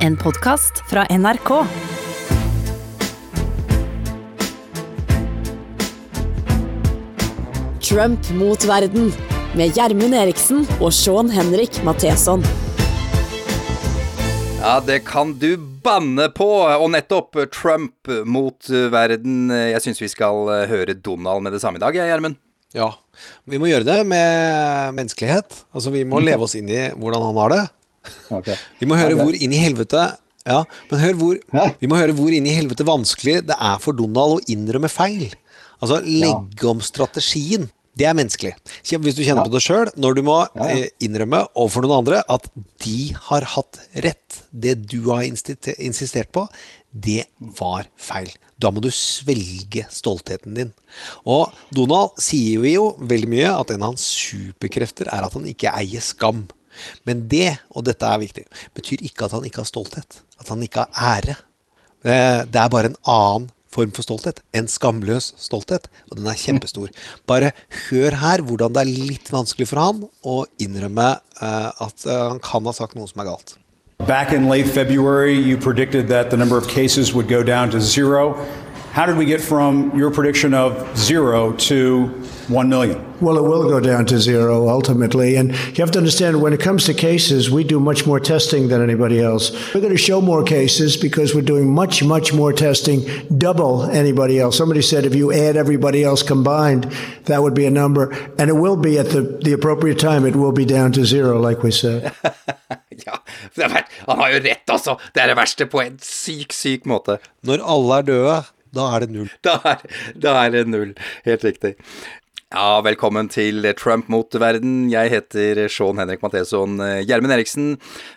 En podkast fra NRK. Trump mot verden med Gjermund Eriksen og Sean Henrik Matheson. Ja, det kan du banne på! Og nettopp Trump mot verden. Jeg syns vi skal høre Donald med det samme i dag, Gjermund. Ja. Vi må gjøre det med menneskelighet. Altså, vi må leve oss inn i hvordan han har det. Vi må høre hvor inn i helvete Ja, men hør hvor Vi må høre hvor inn i helvete vanskelig det er for Donald å innrømme feil. Altså legge om strategien. Det er menneskelig. Hvis du kjenner på det sjøl, når du må eh, innrømme overfor noen andre at de har hatt rett, det du har insistert på, det var feil. Da må du svelge stoltheten din. Og Donald sier jo veldig mye at en av hans superkrefter er at han ikke eier skam. Men det, og dette er viktig, betyr ikke at han ikke har stolthet. At han ikke har ære. Eh, Det er bare en annen form for stolthet. En skamløs stolthet. Og den er kjempestor. Bare hør her hvordan det er litt vanskelig for han å innrømme eh, at eh, han kan ha sagt noe som er galt. Back in late February, you predicted that the number of cases would go down to zero. How did we get from your prediction of zero to 1 million? Well, it will go down to zero ultimately. And you have to understand when it comes to cases, we do much more testing than anybody else. We're going to show more cases because we're doing much, much more testing, double anybody else. Somebody said if you add everybody else combined, that would be a number. And it will be at the, the appropriate time, it will be down to zero, like we said. Ja, han har jo rett, altså! Det er det verste på en syk, syk måte. Når alle er døde, da er det null. Da er, da er det null. Helt riktig. Ja, velkommen til Trump mot verden. Jeg heter Sean Henrik Matheson. Gjermund Eriksen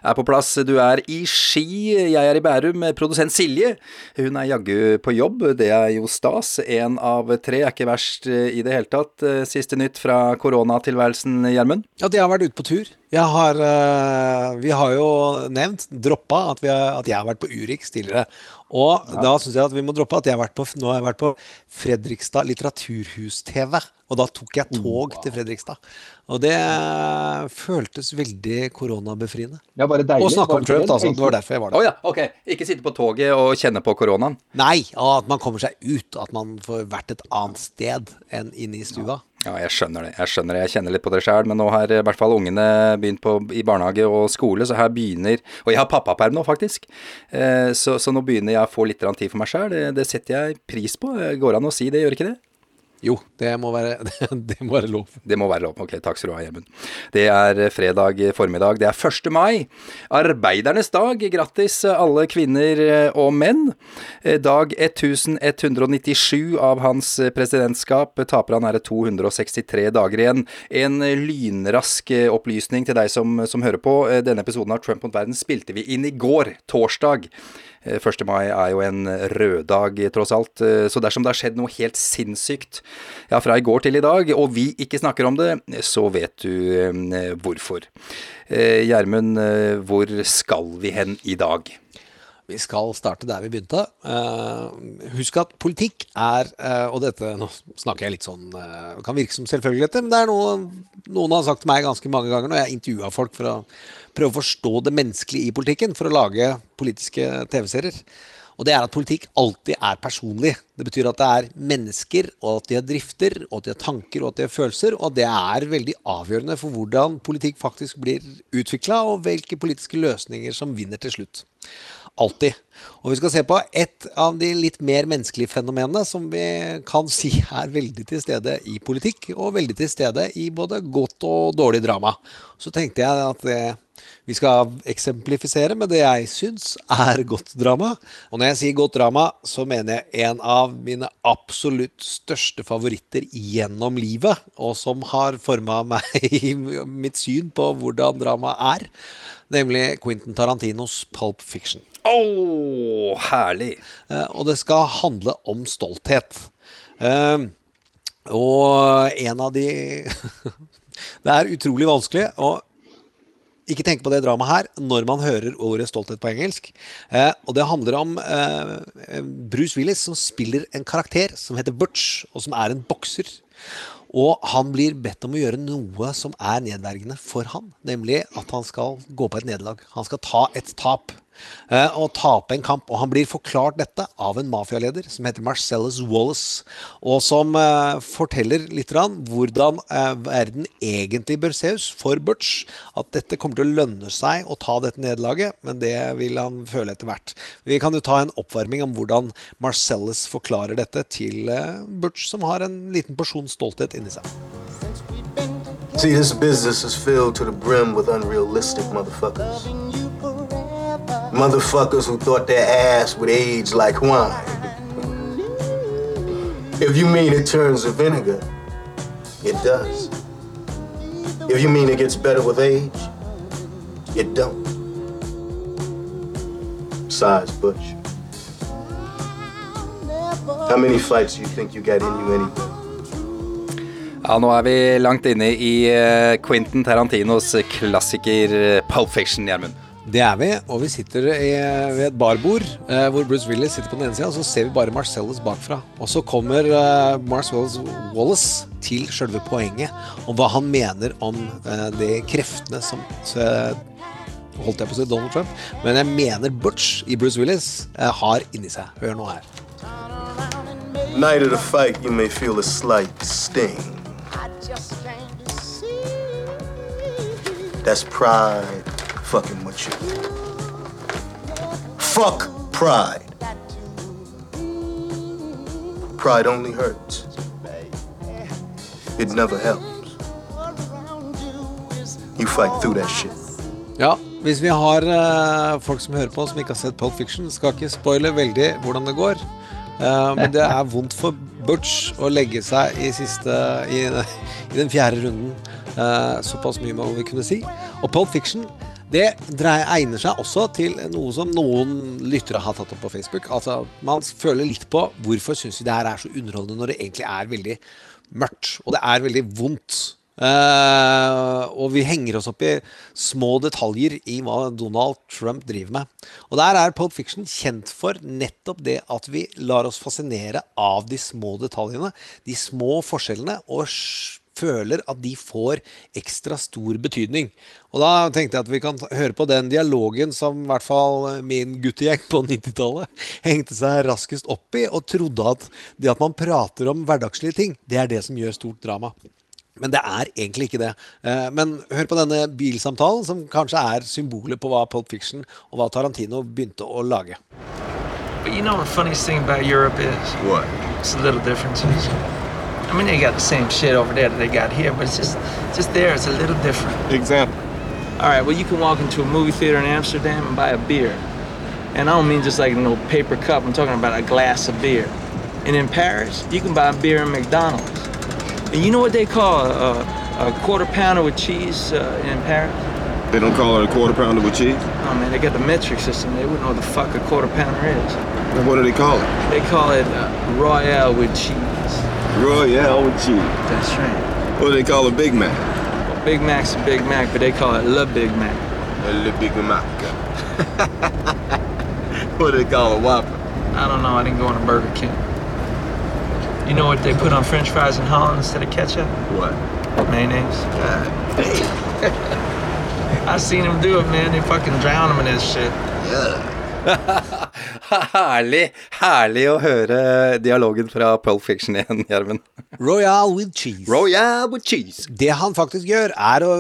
er på plass. Du er i Ski, jeg er i Bærum. Produsent Silje, hun er jaggu på jobb. Det er jo stas. Én av tre er ikke verst i det hele tatt. Siste nytt fra koronatilværelsen, Gjermund? Ja, det har vært ute på tur. Jeg har, eh, vi har jo nevnt, droppa, at, vi har, at jeg har vært på Urix tidligere. Og da syns jeg at vi må droppe at jeg har vært på, nå har jeg vært på Fredrikstad litteraturhus-TV. Og da tok jeg tog til Fredrikstad. Og det eh, føltes veldig koronabefriende. Ja, bare deilig. Og snakke om Trump, altså. Det var derfor jeg var Å Oh, ja, ok. Ikke sitte på toget og kjenne på koronaen. Nei, at man kommer seg ut. At man får vært et annet sted enn inne i stua. Ja, jeg skjønner det. Jeg skjønner det. Jeg kjenner litt på det sjøl, men nå har i hvert fall ungene begynt på, i barnehage og skole, så her begynner Og jeg har pappaperm nå, faktisk. Eh, så, så nå begynner jeg å få litt tid for meg sjøl. Det, det setter jeg pris på. Går an å si det, gjør ikke det? Jo, det må være, det må være lov. Det må være lov. Ok, takk skal du ha, Gjermund. Det er fredag formiddag. Det er 1. mai. Arbeidernes dag. Grattis alle kvinner og menn. Dag 1197 av hans presidentskap. Taperne er det 263 dager igjen. En lynrask opplysning til deg som, som hører på. Denne episoden av Trump mot verden spilte vi inn i går, torsdag. 1. mai er jo en røddag, tross alt. Så dersom det har skjedd noe helt sinnssykt ja, fra i går til i dag, og vi ikke snakker om det, så vet du eh, hvorfor. Eh, Gjermund, eh, hvor skal vi hen i dag? Vi skal starte der vi begynte. Eh, husk at politikk er eh, Og dette nå snakker jeg litt sånn uh, Kan virke som selvfølgeligheter, men det er noe noen har sagt til meg ganske mange ganger når jeg intervjua folk for å prøve å forstå det menneskelige i politikken, for å lage politiske TV-serier. Og det er at politikk alltid er personlig. Det betyr at det er mennesker, og at de har drifter, og at de har tanker og at de har følelser. Og det er veldig avgjørende for hvordan politikk faktisk blir utvikla, og hvilke politiske løsninger som vinner til slutt. Alltid. Og vi skal se på et av de litt mer menneskelige fenomenene som vi kan si er veldig til stede i politikk, og veldig til stede i både godt og dårlig drama. Så tenkte jeg at det, vi skal eksemplifisere med det jeg syns er godt drama. Og når jeg sier godt drama, så mener jeg en av mine absolutt største favoritter gjennom livet, og som har forma meg i mitt syn på hvordan drama er, nemlig Quentin Tarantinos Pulp Fiction. Å, herlig! Eh, og det skal handle om stolthet. Eh, og en av de Det er utrolig vanskelig å ikke tenke på det dramaet her når man hører ordet stolthet på engelsk. Eh, og det handler om eh, Bruce Willis som spiller en karakter som heter Butch, og som er en bokser. Og han blir bedt om å gjøre noe som er nedverdigende for han, nemlig at han skal gå på et nederlag. Han skal ta et tap. Eh, og tape en kamp. Og han blir forklart dette av en mafialeder som heter Marcellus Wallace, og som eh, forteller litt hvordan eh, verden egentlig bør se ut for Butch. At dette kommer til å lønne seg å ta dette nederlaget, men det vil han føle etter hvert. Vi kan jo ta en oppvarming om hvordan Marcellus forklarer dette til Butch, som har en liten porsjon stolthet inni seg. See, this business is filled to the brim with unrealistic motherfuckers. Motherfuckers who thought their ass would age like wine. If you mean it turns to vinegar, it does. If you mean it gets better with age, it don't. Besides, Butch, how many fights do you think you got in you anyway? Ja, nå er vi langt inne i eh, Quentin Tarantinos klassiker eh, Pulp Fiction, Gjermund. Det er vi, og vi sitter i, ved et barbord eh, hvor Bruce Willis sitter på den ene sida, og så ser vi bare Marcellus bakfra. Og så kommer eh, Marcellus Wallace til sjølve poenget om hva han mener om eh, de kreftene som så, Holdt jeg på å si Donald Trump, men jeg mener Butch i Bruce Willis eh, har inni seg. Hør nå her. Night of the fight, you may feel a slight sting. That's pride fucking with you. Fuck pride. Pride only hurts. It never helps. You fight through that shit. Ja, hvis vi har uh, folk som hører på som ikke har sett Pulp Fiction, skal ikke spoile veldig hvordan det går. Uh, men det er vondt for Butch å legge seg i, siste, i, i den fjerde runden. Uh, såpass mye må vi kunne si. Og Pulp Fiction det egner seg også til noe som noen lyttere har tatt opp på Facebook. Altså, Man føler litt på hvorfor syns vi det her er så underholdende når det egentlig er veldig mørkt. Og det er veldig vondt. Uh, og vi henger oss opp i små detaljer i hva Donald Trump driver med. Og der er Pulp Fiction kjent for nettopp det at vi lar oss fascinere av de små detaljene, de små forskjellene, og føler at de får ekstra stor betydning. Og da tenkte jeg at vi kan høre på den dialogen som i hvert fall min guttegjeng på 90-tallet hengte seg raskest opp i, og trodde at det at man prater om hverdagslige ting, det er det som gjør stort drama. Men det er egentlig ikke det. Eh, Men hør på denne bilsamtalen, som kanskje er symbolet på hva Pulp Fiction og hva Tarantino begynte å lage. But you know the funniest thing about Europe is? What? It's the little differences. I mean, they got the same shit over there that they got here, but it's just, just there. It's a little different. Example. All right, well, you can walk into a movie theater in Amsterdam and buy a beer. And I don't mean just like a little paper cup. I'm talking about a glass of beer. And in Paris, you can buy a beer in McDonald's. And you know what they call a, a, quarter pounder with cheese uh, in Paris? They don't call it a quarter pounder with cheese? Oh man, they got the metric system. They wouldn't know what the fuck a quarter pounder is. Then what do they call it? They call it uh, Royale with cheese. Royale with cheese. That's right. What do they call a Big Mac? Well, Big Mac's a Big Mac, but they call it Le Big Mac. A Le Big Mac. what do they call a Whopper? I don't know. I didn't go on a Burger King. You know what they put on French fries in Holland instead of ketchup? What? Mayonnaise. God damn. I seen them do it, man. They fucking drown them in that shit. Yeah. Herlig, herlig å høre dialogen fra Pulp Fiction igjen, Gjermund. Royal with cheese. Royale with cheese. Det han faktisk gjør, er å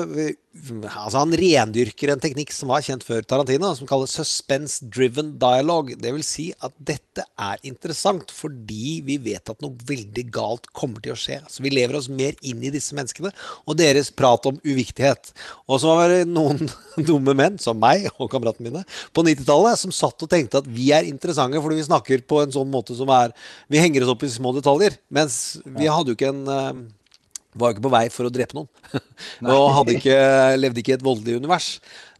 Altså, han rendyrker en teknikk som var kjent før Tarantino, som kalles suspense-driven dialogue. Det vil si at dette er interessant fordi vi vet at noe veldig galt kommer til å skje. Så vi lever oss mer inn i disse menneskene og deres prat om uviktighet. Og så var det noen dumme menn, som meg og kameratene mine, på 90-tallet som satt og tenkte at vi er interessante fordi vi snakker på en sånn måte som er Vi henger oss opp i små detaljer. Mens vi hadde jo ikke en eh, var jo ikke på vei for å drepe noen. og hadde ikke, levde ikke i et voldelig univers.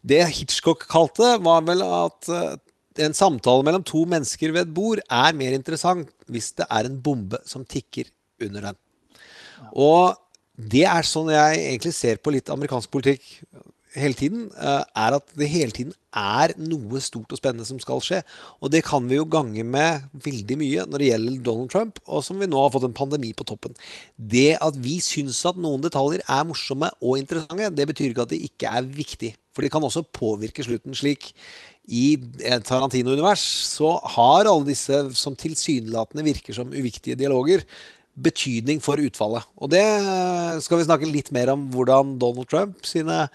Det Hitchcock kalte, var vel at eh, en samtale mellom to mennesker ved et bord er mer interessant hvis det er en bombe som tikker under den. Og det er sånn jeg egentlig ser på litt amerikansk politikk hele tiden, eh, er at det hele tiden er noe stort og spennende som skal skje. Og det kan vi jo gange med veldig mye når det gjelder Donald Trump, og som vi nå har fått en pandemi på toppen. Det at vi syns at noen detaljer er morsomme og interessante, det betyr ikke at det ikke er viktig. For det kan også påvirke slutten slik. I Tarantino-univers så har alle disse som tilsynelatende virker som uviktige dialoger, betydning for utfallet. Og det skal vi snakke litt mer om hvordan Donald Trump sine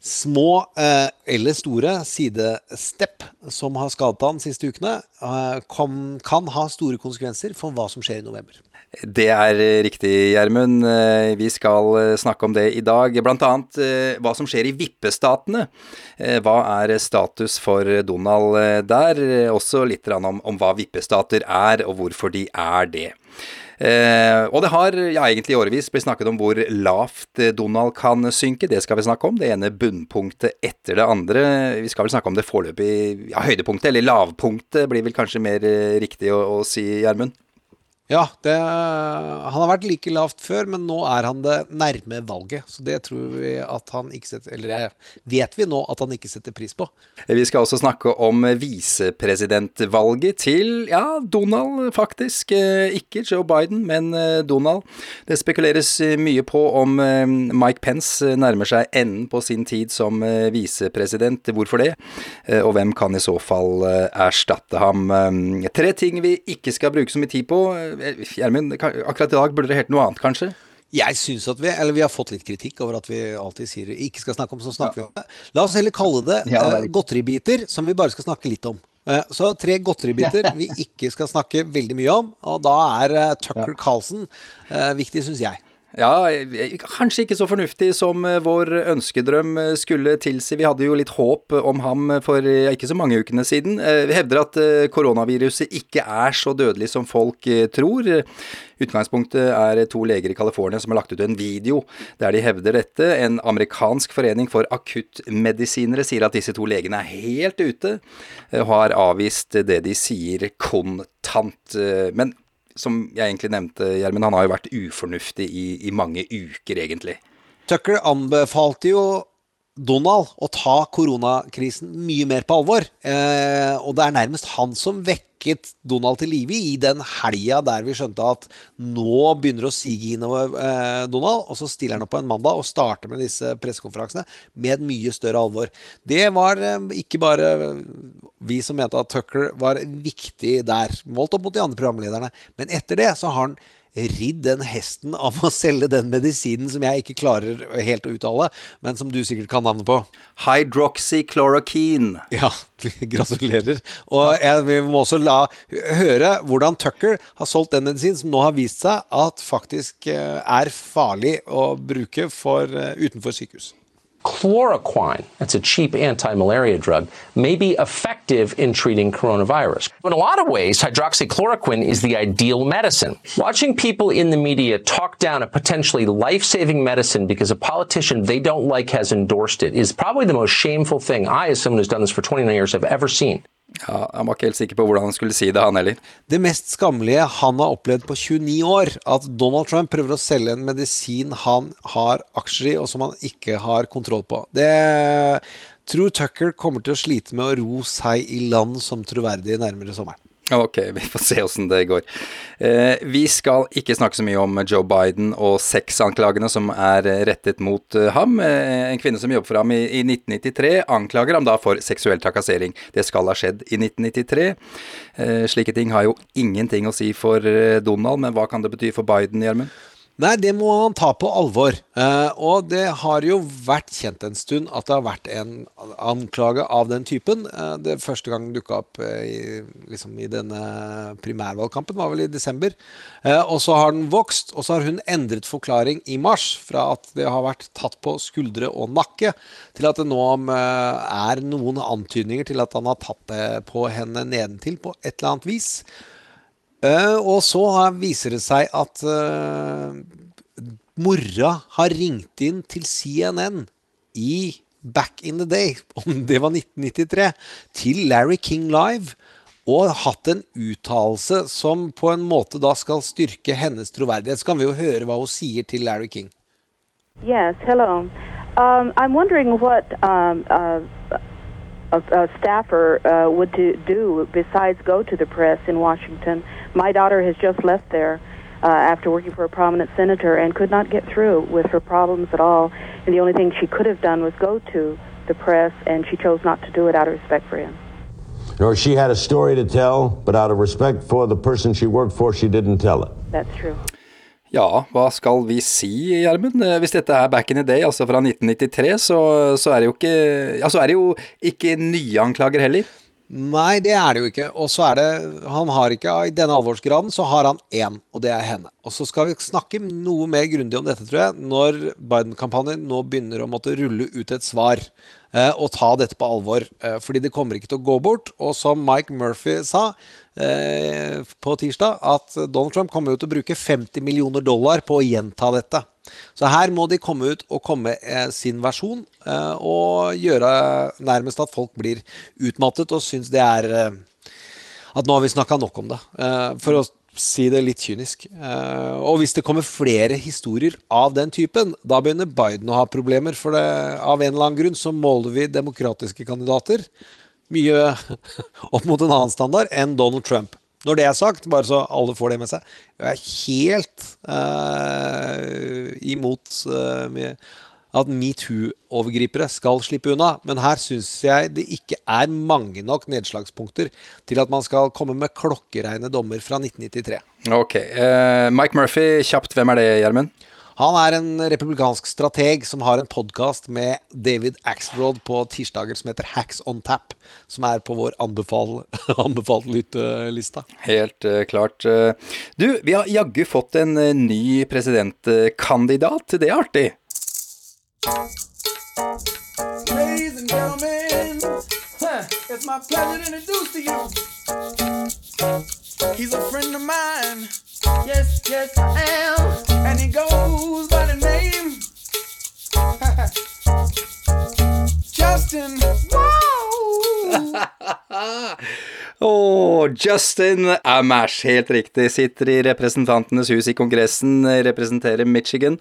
små eh, eller store sidestep som har skadet han de siste ukene, eh, kan, kan ha store konsekvenser for hva som skjer i november. Det er riktig, Gjermund. Eh, vi skal eh, snakke om det i dag. Annet eh, hva som skjer i vippestatene. Hva er status for Donald der? Også litt om, om hva vippestater er, og hvorfor de er det. Eh, og det har ja, egentlig i årevis blitt snakket om hvor lavt Donald kan synke. Det skal vi snakke om. Det ene bunnpunktet etter det andre. Vi skal vel snakke om det foreløpig ja, høydepunktet, eller lavpunktet blir vel kanskje mer riktig å, å si, Gjermund? Ja, det, han har vært like lavt før, men nå er han det nærme valget. Så det tror vi at han ikke setter Eller vet vi nå at han ikke setter pris på. Vi skal også snakke om visepresidentvalget til ja, Donald, faktisk. Eh, ikke Joe Biden, men eh, Donald. Det spekuleres mye på om eh, Mike Pence nærmer seg enden på sin tid som visepresident. Hvorfor det? Og hvem kan i så fall erstatte ham? Tre ting vi ikke skal bruke så mye tid på Gjermund, akkurat i dag burde det hørt noe annet, kanskje? Jeg synes at vi, eller vi har fått litt kritikk over at vi alltid sier ikke skal snakke om, så snakker vi om det. La oss heller kalle det ja, uh, godteribiter, som vi bare skal snakke litt om. Uh, så tre godteribiter vi ikke skal snakke veldig mye om, og da er uh, Tucker Carlsen viktig, syns jeg. Ja, kanskje ikke så fornuftig som eh, vår ønskedrøm eh, skulle tilsi. Vi hadde jo litt håp om ham for ikke så mange ukene siden. Eh, vi hevder at koronaviruset ikke er så dødelig som folk tror. Utgangspunktet er to leger i California som har lagt ut en video der de hevder dette. En amerikansk forening for akuttmedisinere sier at disse to legene er helt ute, og har avvist det de sier kontant. Men som jeg egentlig nevnte, Gjermund, han har jo vært ufornuftig i, i mange uker, egentlig. Tucker anbefalte jo Donald å ta koronakrisen mye mer på alvor. Eh, og det er nærmest han som vekket Donald til live i den helga der vi skjønte at nå begynner det å sige innover eh, Donald. Og så stiller han opp på en mandag og starter med disse pressekonferansene med et mye større alvor. Det var eh, ikke bare vi som mente at Tucker var viktig der, målt opp mot de andre programlederne, men etter det så har han ridd den hesten av å selge den medisinen som jeg ikke klarer helt å uttale, men som du sikkert kan navnet på. Hydroxychloroquine. Ja, gratulerer. Og jeg, vi må også la høre hvordan Tucker har solgt den medisinen som nå har vist seg at faktisk eh, er farlig å bruke for, eh, utenfor sykehus. Chloroquine, that's a cheap anti malaria drug, may be effective in treating coronavirus. In a lot of ways, hydroxychloroquine is the ideal medicine. Watching people in the media talk down a potentially life saving medicine because a politician they don't like has endorsed it is probably the most shameful thing I, as someone who's done this for 29 years, have ever seen. Ja, Han var ikke helt sikker på hvordan han skulle si det, han heller. Det mest skammelige han har opplevd på 29 år, at Donald Trump prøver å selge en medisin han har aksjer i, og som han ikke har kontroll på. Det tror Tucker kommer til å slite med å ro seg i land som troverdig nærmere sommeren. Ok, vi får se åssen det går. Eh, vi skal ikke snakke så mye om Joe Biden og sexanklagene som er rettet mot uh, ham. Eh, en kvinne som jobber for ham i, i, 1993, anklager ham da for seksuell trakassering. Det skal ha skjedd i 1993. Eh, slike ting har jo ingenting å si for eh, Donald, men hva kan det bety for Biden, Gjermund? Nei, det må han ta på alvor. Eh, og det har jo vært kjent en stund at det har vært en anklage av den typen. Eh, det første gang dukka opp eh, i, liksom i denne primærvalgkampen, var vel i desember. Eh, og så har den vokst, og så har hun endret forklaring i mars. Fra at det har vært tatt på skuldre og nakke, til at det nå eh, er noen antydninger til at han har tatt det på henne nedentil på et eller annet vis. Uh, og så viser det seg at uh, mora har ringt inn til CNN i back in the day, om det var 1993, til Larry King Live. Og hatt en uttalelse som på en måte da skal styrke hennes troverdighet. Så kan vi jo høre hva hun sier til Larry King. Yes, hello. Um, I'm wondering um, uh, a, a staffer uh, would do, do besides go to the press in Washington. My daughter has just left there uh, after working for a prominent senator and could not get through with her problems at all. And the only thing she could have done was go to the press, and she chose not to do it out of respect for him. Or she had a story to tell, but out of respect for the person she worked for, she didn't tell it. That's true. Ja, hva skal vi si, Gjermund? Eh, Hvis dette er back in the day, altså fra 1993, så, så er det jo ikke Ja, så er det jo ikke nye anklager heller. Nei, det er det jo ikke. Og så er det Han har ikke I denne alvorsgraden så har han én, og det er henne. Og så skal vi snakke noe mer grundig om dette, tror jeg, når Biden-kampanjen nå begynner å måtte rulle ut et svar. Eh, Og ta dette på alvor. eh, Fordi det kommer ikke til å gå bort. Og som Mike Murphy sa eh, på tirsdag, at Donald Trump kommer til å bruke 50 millioner dollar på å gjenta dette. Så her må de komme ut og komme sin versjon, eh, og gjøre nærmest at folk blir utmattet og syns det er eh, at nå har vi snakka nok om det. eh, For å si det litt kynisk. Eh, Og hvis det kommer flere historier av den typen, da begynner Biden å ha problemer. For det, av en eller annen grunn så måler vi demokratiske kandidater mye opp mot en annen standard enn Donald Trump. Når det er sagt, bare så alle får det med seg, jeg er helt uh, imot med at metoo-overgripere skal slippe unna. Men her syns jeg det ikke er mange nok nedslagspunkter til at man skal komme med klokkereine dommer fra 1993. Ok. Uh, Mike Murphy, kjapt, hvem er det, Gjermund? Han er en republikansk strateg som har en podkast med David Axelrod på tirsdager som heter Hacks on Tap, som er på vår anbefal, anbefalt lyttelista. Helt uh, klart. Eh, Du, vi har jaggu fått en ny presidentkandidat. Det er artig. Ladies and gentlemen, huh, it's my pleasure to introduce to you. He's a friend of mine. Yes, yes, I am. And he goes by the name Justin. Wow! Oh, Justin Amash, helt riktig. Sitter i Representantenes hus i Kongressen, representerer Michigan.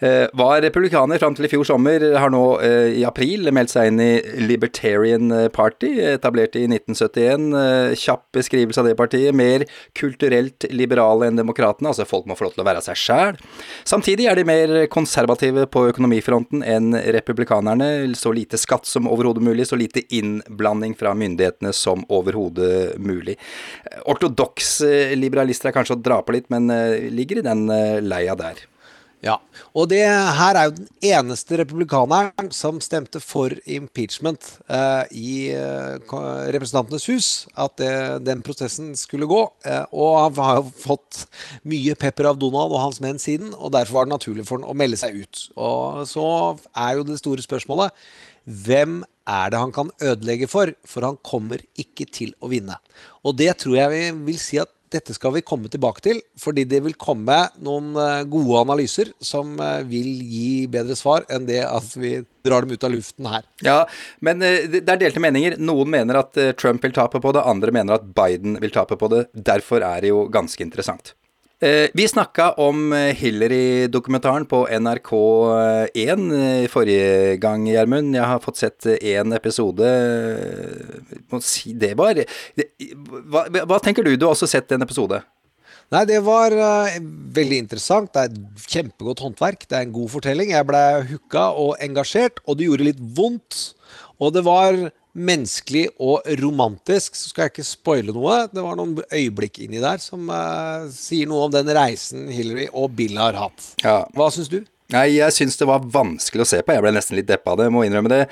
Eh, var republikaner fram til i fjor sommer, har nå eh, i april meldt seg inn i Libertarian Party, etablert i 1971. Eh, kjapp beskrivelse av det partiet. Mer kulturelt liberale enn demokratene, altså folk må få lov til å være seg sjæl. Samtidig er de mer konservative på økonomifronten enn republikanerne. Så lite skatt som overhodet mulig, så lite innblanding fra myndighetene som overhodet mulig. Ortodoks eh, liberalister er kanskje å dra på litt, men eh, ligger i den eh, leia der. Ja, og det her er jo den eneste republikaneren som stemte for impeachment eh, i eh, Representantenes hus, at det, den prosessen skulle gå. Eh, og han har jo fått mye pepper av Donald og hans menn siden, og derfor var det naturlig for han å melde seg ut. Og så er jo det store spørsmålet hvem er det han kan ødelegge for? For han kommer ikke til å vinne. Og det tror jeg vi vil si at dette skal vi komme tilbake til, fordi det vil komme noen eh, gode analyser som eh, vil gi bedre svar enn det at vi drar dem ut av luften her. Ja, men eh, det er delte meninger. Noen mener at Trump vil tape på det, andre mener at Biden vil tape på det. Derfor er det jo ganske interessant. Eh, Vi snakka om eh, Hillary-dokumentaren på NRK1 eh, forrige gang, Gjermund. Jeg har fått sett én episode. Må si det var hva, hva tenker du? Du har også sett en episode? Nei, det var uh, veldig interessant. Det er et kjempegodt håndverk. Det er en god fortelling. Jeg ble hooka og engasjert, og det gjorde litt vondt. Og det var menneskelig og romantisk. Så skal jeg ikke spoile noe. Det var noen øyeblikk inni der som uh, sier noe om den reisen Hillary og Bill har hatt. Ja. Hva syns du? Nei, jeg syns det var vanskelig å se på. Jeg ble nesten litt deppa av det, må innrømme det.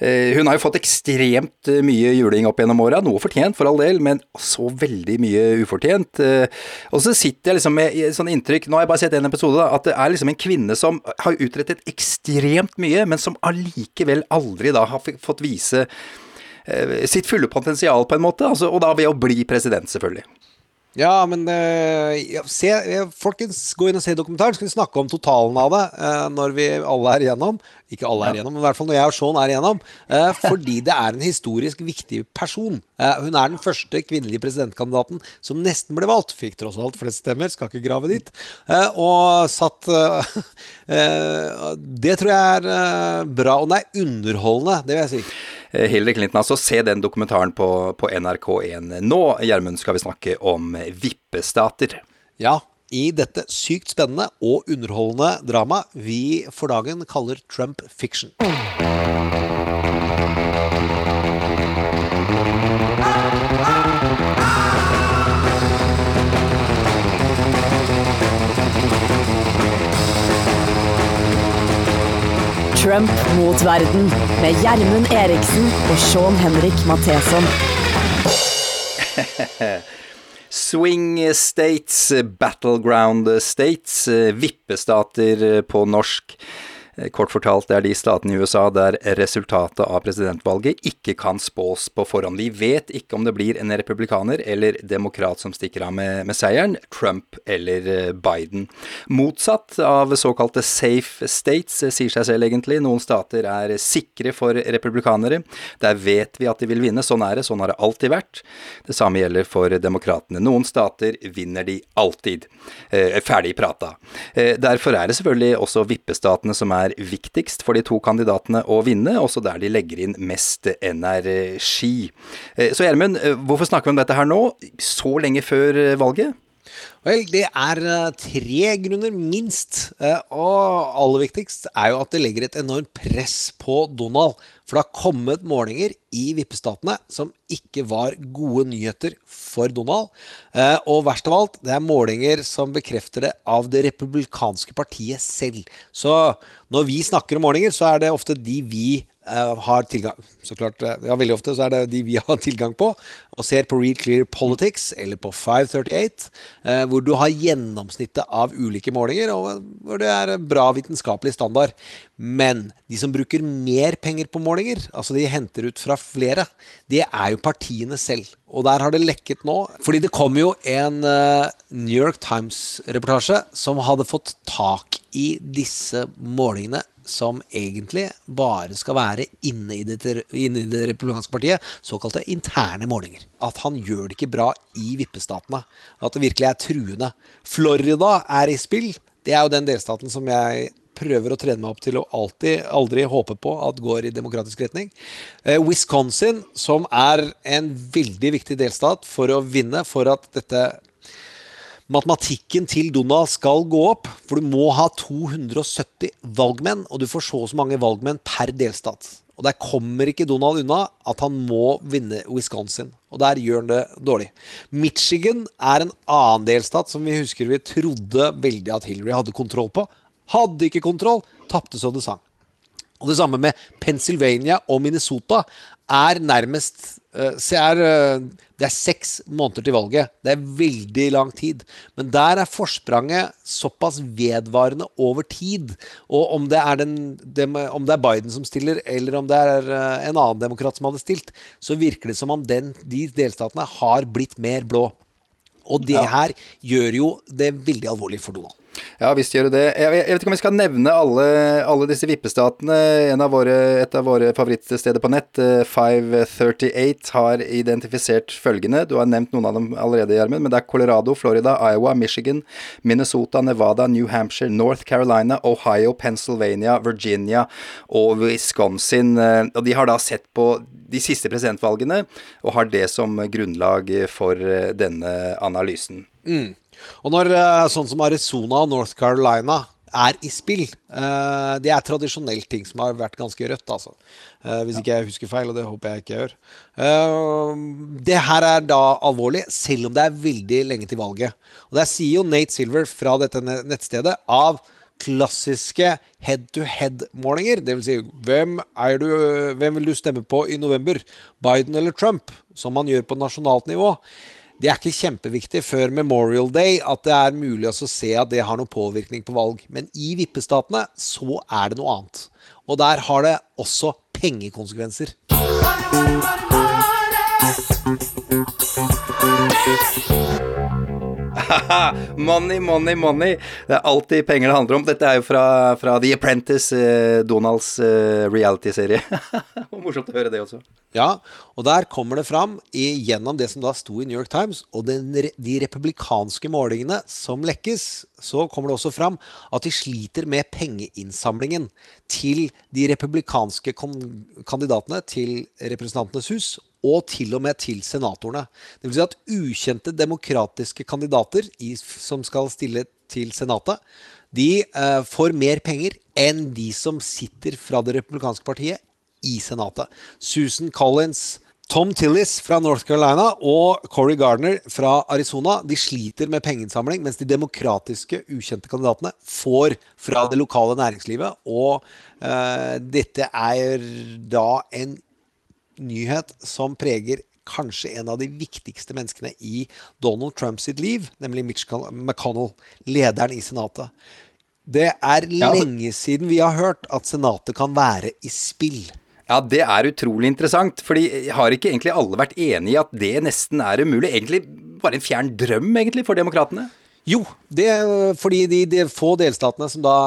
Eh, hun har jo fått ekstremt eh, mye juling opp gjennom åra. Noe fortjent, for all del, men så veldig mye ufortjent. Og så sitter jeg liksom med sånn inntrykk Nå har jeg bare sett en episode, da, at det er liksom en kvinne som har utrettet ekstremt mye, men som allikevel aldri da har fått vise sitt fulle potensial, på en måte. Altså, og da ved å bli president, selvfølgelig. Ja, men uh, se, eh, folkens, gå inn og se dokumentaren. Så skal vi snakke om totalen av det uh, når vi alle er igjennom. Ikke alle er igjennom, men i hvert fall når jeg og Sean er igjennom. Uh, fordi det er en historisk viktig person. Eh, hun er den første kvinnelige presidentkandidaten som nesten ble valgt. Fikk tross alt flest stemmer, skal ikke grave dit. Eh, og satt eh, eh, Det tror jeg er eh, bra. Og den er underholdende, det vil jeg si. Eh, Hillary Clinton, altså. Se den dokumentaren på, på NRK1 nå. Gjermund, skal vi snakke om vippestater. Ja, i dette sykt spennende og underholdende drama vi for dagen kaller Trump fiction. Trump mot verden med Gjermund Eriksen og Sean Henrik Matheson. Swing states, battleground states, vippestater på norsk. Eh, Kort fortalt, det er de statene i USA der resultatet av presidentvalget ikke kan spås på forhånd. Vi vet ikke om det blir en republikaner eller demokrat som stikker av med, med seieren, Trump eller eh, Biden. Motsatt av såkalte safe states, eh, sier seg selv egentlig. Noen stater er sikre for republikanere. Der vet vi at de vil vinne. Sånn er det, sånn har det alltid vært. Det samme gjelder for demokratene. Noen stater vinner de alltid. Eh, ferdig prata. Eh, derfor er det selvfølgelig også vippestatene som er viktigst for de to kandidatene å vinne, også der de legger inn mest energi. Eh, Så Gjermund, eh, hvorfor snakker vi om dette her nå, så lenge før eh, valget? Vel, det er eh, tre grunner, minst. Eh, Og aller viktigst er jo at det legger et enormt press på Donald. For det har kommet målinger i vippestatene som ikke var gode nyheter for Donald. Eh, Og verst av alt, det er målinger som bekrefter det av det republikanske partiet selv. Så når vi snakker om målinger, så er det ofte de vi har tilgang Så klart, eh, ja, veldig ofte så er det de vi har tilgang på, og ser på Real Clear Politics eller på 538, eh, hvor du har gjennomsnittet av ulike målinger, og hvor det er bra vitenskapelig standard. Men de som bruker mer penger på målinger, altså de henter ut fra flere, det er jo partiene selv. Og der har det lekket nå. Fordi det kom jo en eh, New York Times-reportasje som hadde fått tak i disse målingene som egentlig bare skal være inne i det, inne i det republikanske partiet, såkalte interne målinger. At han gjør det ikke bra i vippestatene. At det virkelig er truende. Florida er i spill. Det er jo den delstaten som jeg prøver å trene meg opp til å alltid, aldri håpe på at går i demokratisk retning. Eh, Wisconsin, som er en veldig viktig delstat for å vinne, for at dette matematikken til Donald skal gå opp. For du må ha 270 valgmenn, og du får så og så mange valgmenn per delstat. Og der kommer ikke Donald unna at han må vinne Wisconsin. Og der gjør han det dårlig. Michigan er en annen delstat som vi husker vi trodde veldig at Hillary hadde kontroll på. Hadde ikke kontroll, tapte så det sang. Og det samme med Pennsylvania og Minnesota er nærmest så er, eh, Det er seks måneder til valget. Det er veldig lang tid. Men der er forspranget såpass vedvarende over tid. Og om det er, den, om det er Biden som stiller, eller om det er eh, en annen demokrat som hadde stilt, så virker det som om den, de delstatene har blitt mer blå. Og det her gjør jo det veldig alvorlig for Donald. Ja visst gjør det det. Jeg, vet ikke om vi skal nevne alle, alle disse vippestatene. En av våre, et av våre favorittsteder på nett, eh, 538, har identifisert følgende. Du har nevnt noen av dem allerede, Gjermund, men det er Colorado, Florida, Iowa, Michigan, Minnesota, Nevada, New Hampshire, North Carolina, Ohio, Pennsylvania, Virginia og Wisconsin. Eh, Og de har da sett på de siste presidentvalgene og har det som grunnlag for eh, denne analysen. Mm. Og når eh, sånn som Arizona og North Carolina er i spill, eh, det er tradisjonelt ting som har vært ganske rødt, altså. Eh, hvis ikke jeg husker feil, og det håper jeg ikke jeg gjør. Det her er da alvorlig, selv om det er veldig lenge til valget. Og der sier jo Nate Silver fra dette nettstedet av klassiske head-to-head-målinger. Det vil si, hvem, du, hvem vil du stemme på i november? Biden eller Trump? Som man gjør på nasjonalt nivå. Det er ikke kjempeviktig før Memorial Day at det er mulig å se at det har noen påvirkning på valg. Men i vippestatene så er det noe annet. Og der har det også pengekonsekvenser. money, money, money. Det er alltid penger det handler om. Dette er jo fra, fra The Apprentice, eh, Donalds eh, reality-serie. Morsomt å høre det også. Ja, og der kommer det fram gjennom det som da sto i New York Times, og den, de republikanske målingene som lekkes, så kommer det også fram at de sliter med pengeinnsamlingen til de republikanske kandidatene til Representantenes hus, og til og med til senatorene. Det vil si at ukjente demokratiske kandidater i, som skal stille til Senatet, de eh, får mer penger enn de som sitter fra det republikanske partiet i Senatet. Susan Collins, Tom Tillis fra North Carolina og Corey Gardner fra Arizona de sliter med pengeinnsamling, mens de demokratiske, ukjente kandidatene får fra det lokale næringslivet. Og uh, dette er da en nyhet som preger kanskje en av de viktigste menneskene i Donald Trump sitt liv, nemlig Mitch McConnell, lederen i Senatet. Det er lenge siden vi har hørt at Senatet kan være i spill. Ja, det er utrolig interessant, fordi har ikke egentlig alle vært enige i at det nesten er umulig? Egentlig bare en fjern drøm, egentlig, for demokratene? Jo, det er fordi de, de få delstatene som da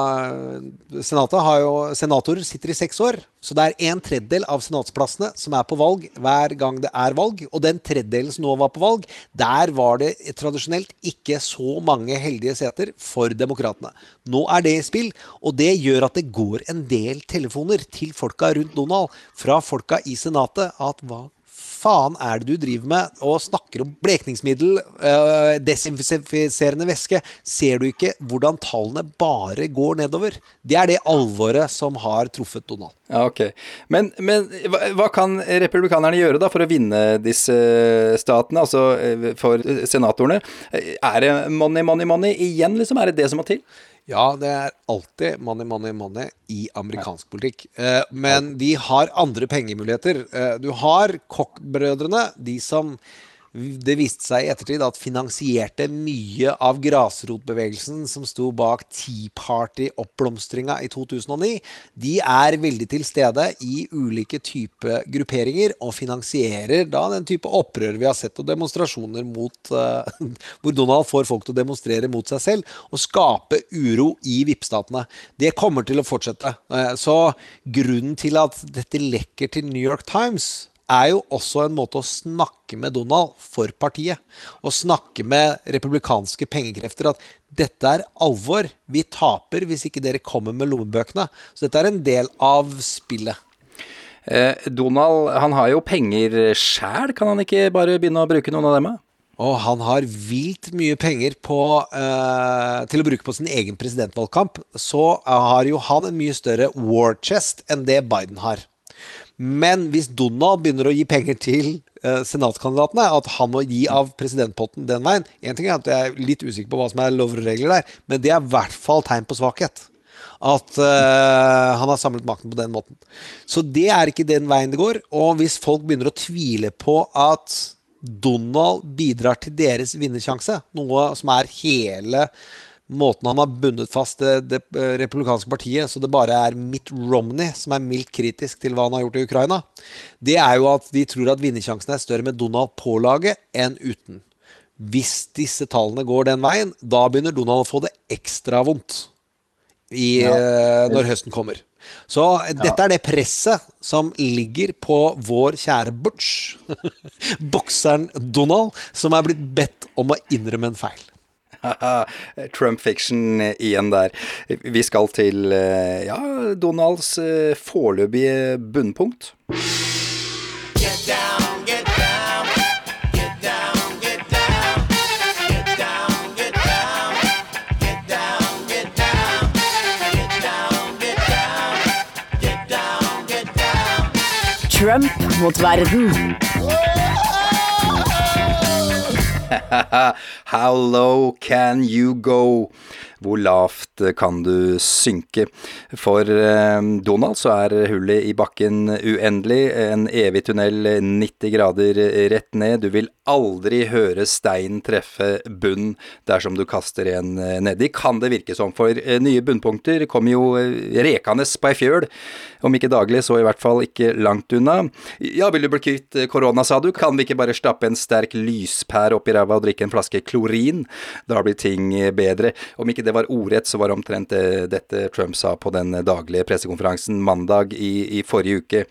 Senatet har jo Senatorer sitter i seks år. Så det er en tredjedel av senatsplassene som er på valg hver gang det er valg. Og den tredjedelen som nå var på valg, der var det tradisjonelt ikke så mange heldige seter for demokratene. Nå er det i spill, og det gjør at det går en del telefoner til folka rundt Donald fra folka i Senatet at hva faen er det du driver med og snakker om blekningsmiddel, øh, desinfiserende væske? Ser du ikke hvordan tallene bare går nedover? Det er det alvoret som har truffet Donald. Ja, ok. Men, men hva, hva kan republikanerne gjøre da for å vinne disse statene, altså eh, for senatorene? Er det money, money, money igjen, liksom? Er det det som må til? Ja, det er alltid money, money, money i amerikansk politikk. Eh, men de har andre pengemuligheter. Eh, du har Koch-brødrene, de som det viste seg i ettertid at finansierte mye av grasrotbevegelsen som sto bak Tea Party-oppblomstringa i 2009. De er veldig til stede i ulike typer grupperinger og finansierer da den type opprør vi har sett og demonstrasjoner mot uh, Hvor Donald får folk til å demonstrere mot seg selv og skape uro i vippstatene. Det kommer til å fortsette. Uh, Så grunnen til at dette lekker til New York Times er jo også en måte å snakke med Donald for partiet. Og snakke med republikanske pengekrefter at dette er alvor. Vi taper hvis ikke dere kommer med lommebøkene. Så dette er en del av spillet. Eh, Donald, han har jo penger sjæl, kan han ikke bare begynne å bruke noen av dem? Og han har vilt mye penger på, eh, til å bruke på sin egen presidentvalgkamp. Så har jo han en mye større war chest enn det Biden har. Men hvis Donald begynner å gi penger til uh, senatskandidatene, at han må gi av presidentpotten den veien En ting er at jeg er litt usikker på hva som er lover og regler der, men det er i hvert fall tegn på svakhet. At uh, han har samlet makten på den måten. Så det er ikke den veien det går. Og hvis folk begynner å tvile på at Donald bidrar til deres vinnersjanse, noe som er hele måten han har bundet fast det, det eh, republikanske partiet, så det bare er Mitt Romney som er mildt kritisk til hva han har gjort i Ukraina, det er jo at de tror at vinnersjansen er større med Donald på laget enn uten. Hvis disse tallene går den veien, da begynner Donald å få det ekstra vondt i, Ja. eh, når høsten kommer. Så dette dette er det presset som ligger på vår kjære Butch, bokseren Donald, som er blitt bedt om å innrømme en feil. Trump fiction igjen der. Vi skal til eh, ja, Donalds eh, foreløpige bunnpunkt. Trump mot verden. How low can you go? Hvor lavt kan du synke? For eh, Donald så er hullet i bakken uendelig, en evig tunnel 90 grader rett ned. Du vil aldri høre stein treffe bunn dersom du kaster en eh, nedi, kan det virke som. For eh, nye bunnpunkter kommer jo rekende på ei fjøl, om ikke daglig, så i hvert fall ikke langt unna. Ja, vil du bli kvitt korona, sa du, kan vi ikke bare stappe en sterk lyspære opp i ræva og drikke en flaske klorin? Da blir ting bedre. Om ikke det var ordrett, så var det omtrent det, dette Trump sa på den daglige pressekonferansen mandag i, i forrige uke.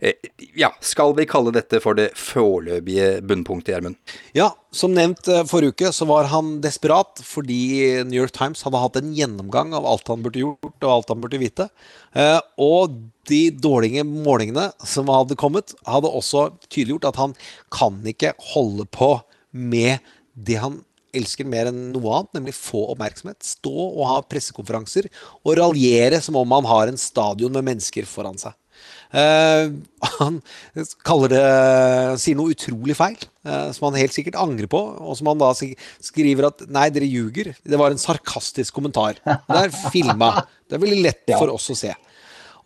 Eh, ja, skal vi kalle dette for det foreløpige bunnpunktet, Gjermund? Ja, som nevnt eh, forrige uke så var han desperat fordi New York Times hadde hatt en gjennomgang av alt han burde gjort og alt han burde vite. Eh, Og de dårlige målingene som hadde kommet, hadde også tydeliggjort at han kan ikke holde på med det han elsker mer enn noe annet, nemlig få oppmerksomhet. Stå og ha pressekonferanser og raljere som om han har en stadion med mennesker foran seg. Uh, han kaller det sier noe utrolig feil, uh, som han helt sikkert angrer på. Og som han da skriver at nei, dere ljuger. Det var en sarkastisk kommentar. Det er filma. Det er veldig lett for oss å se.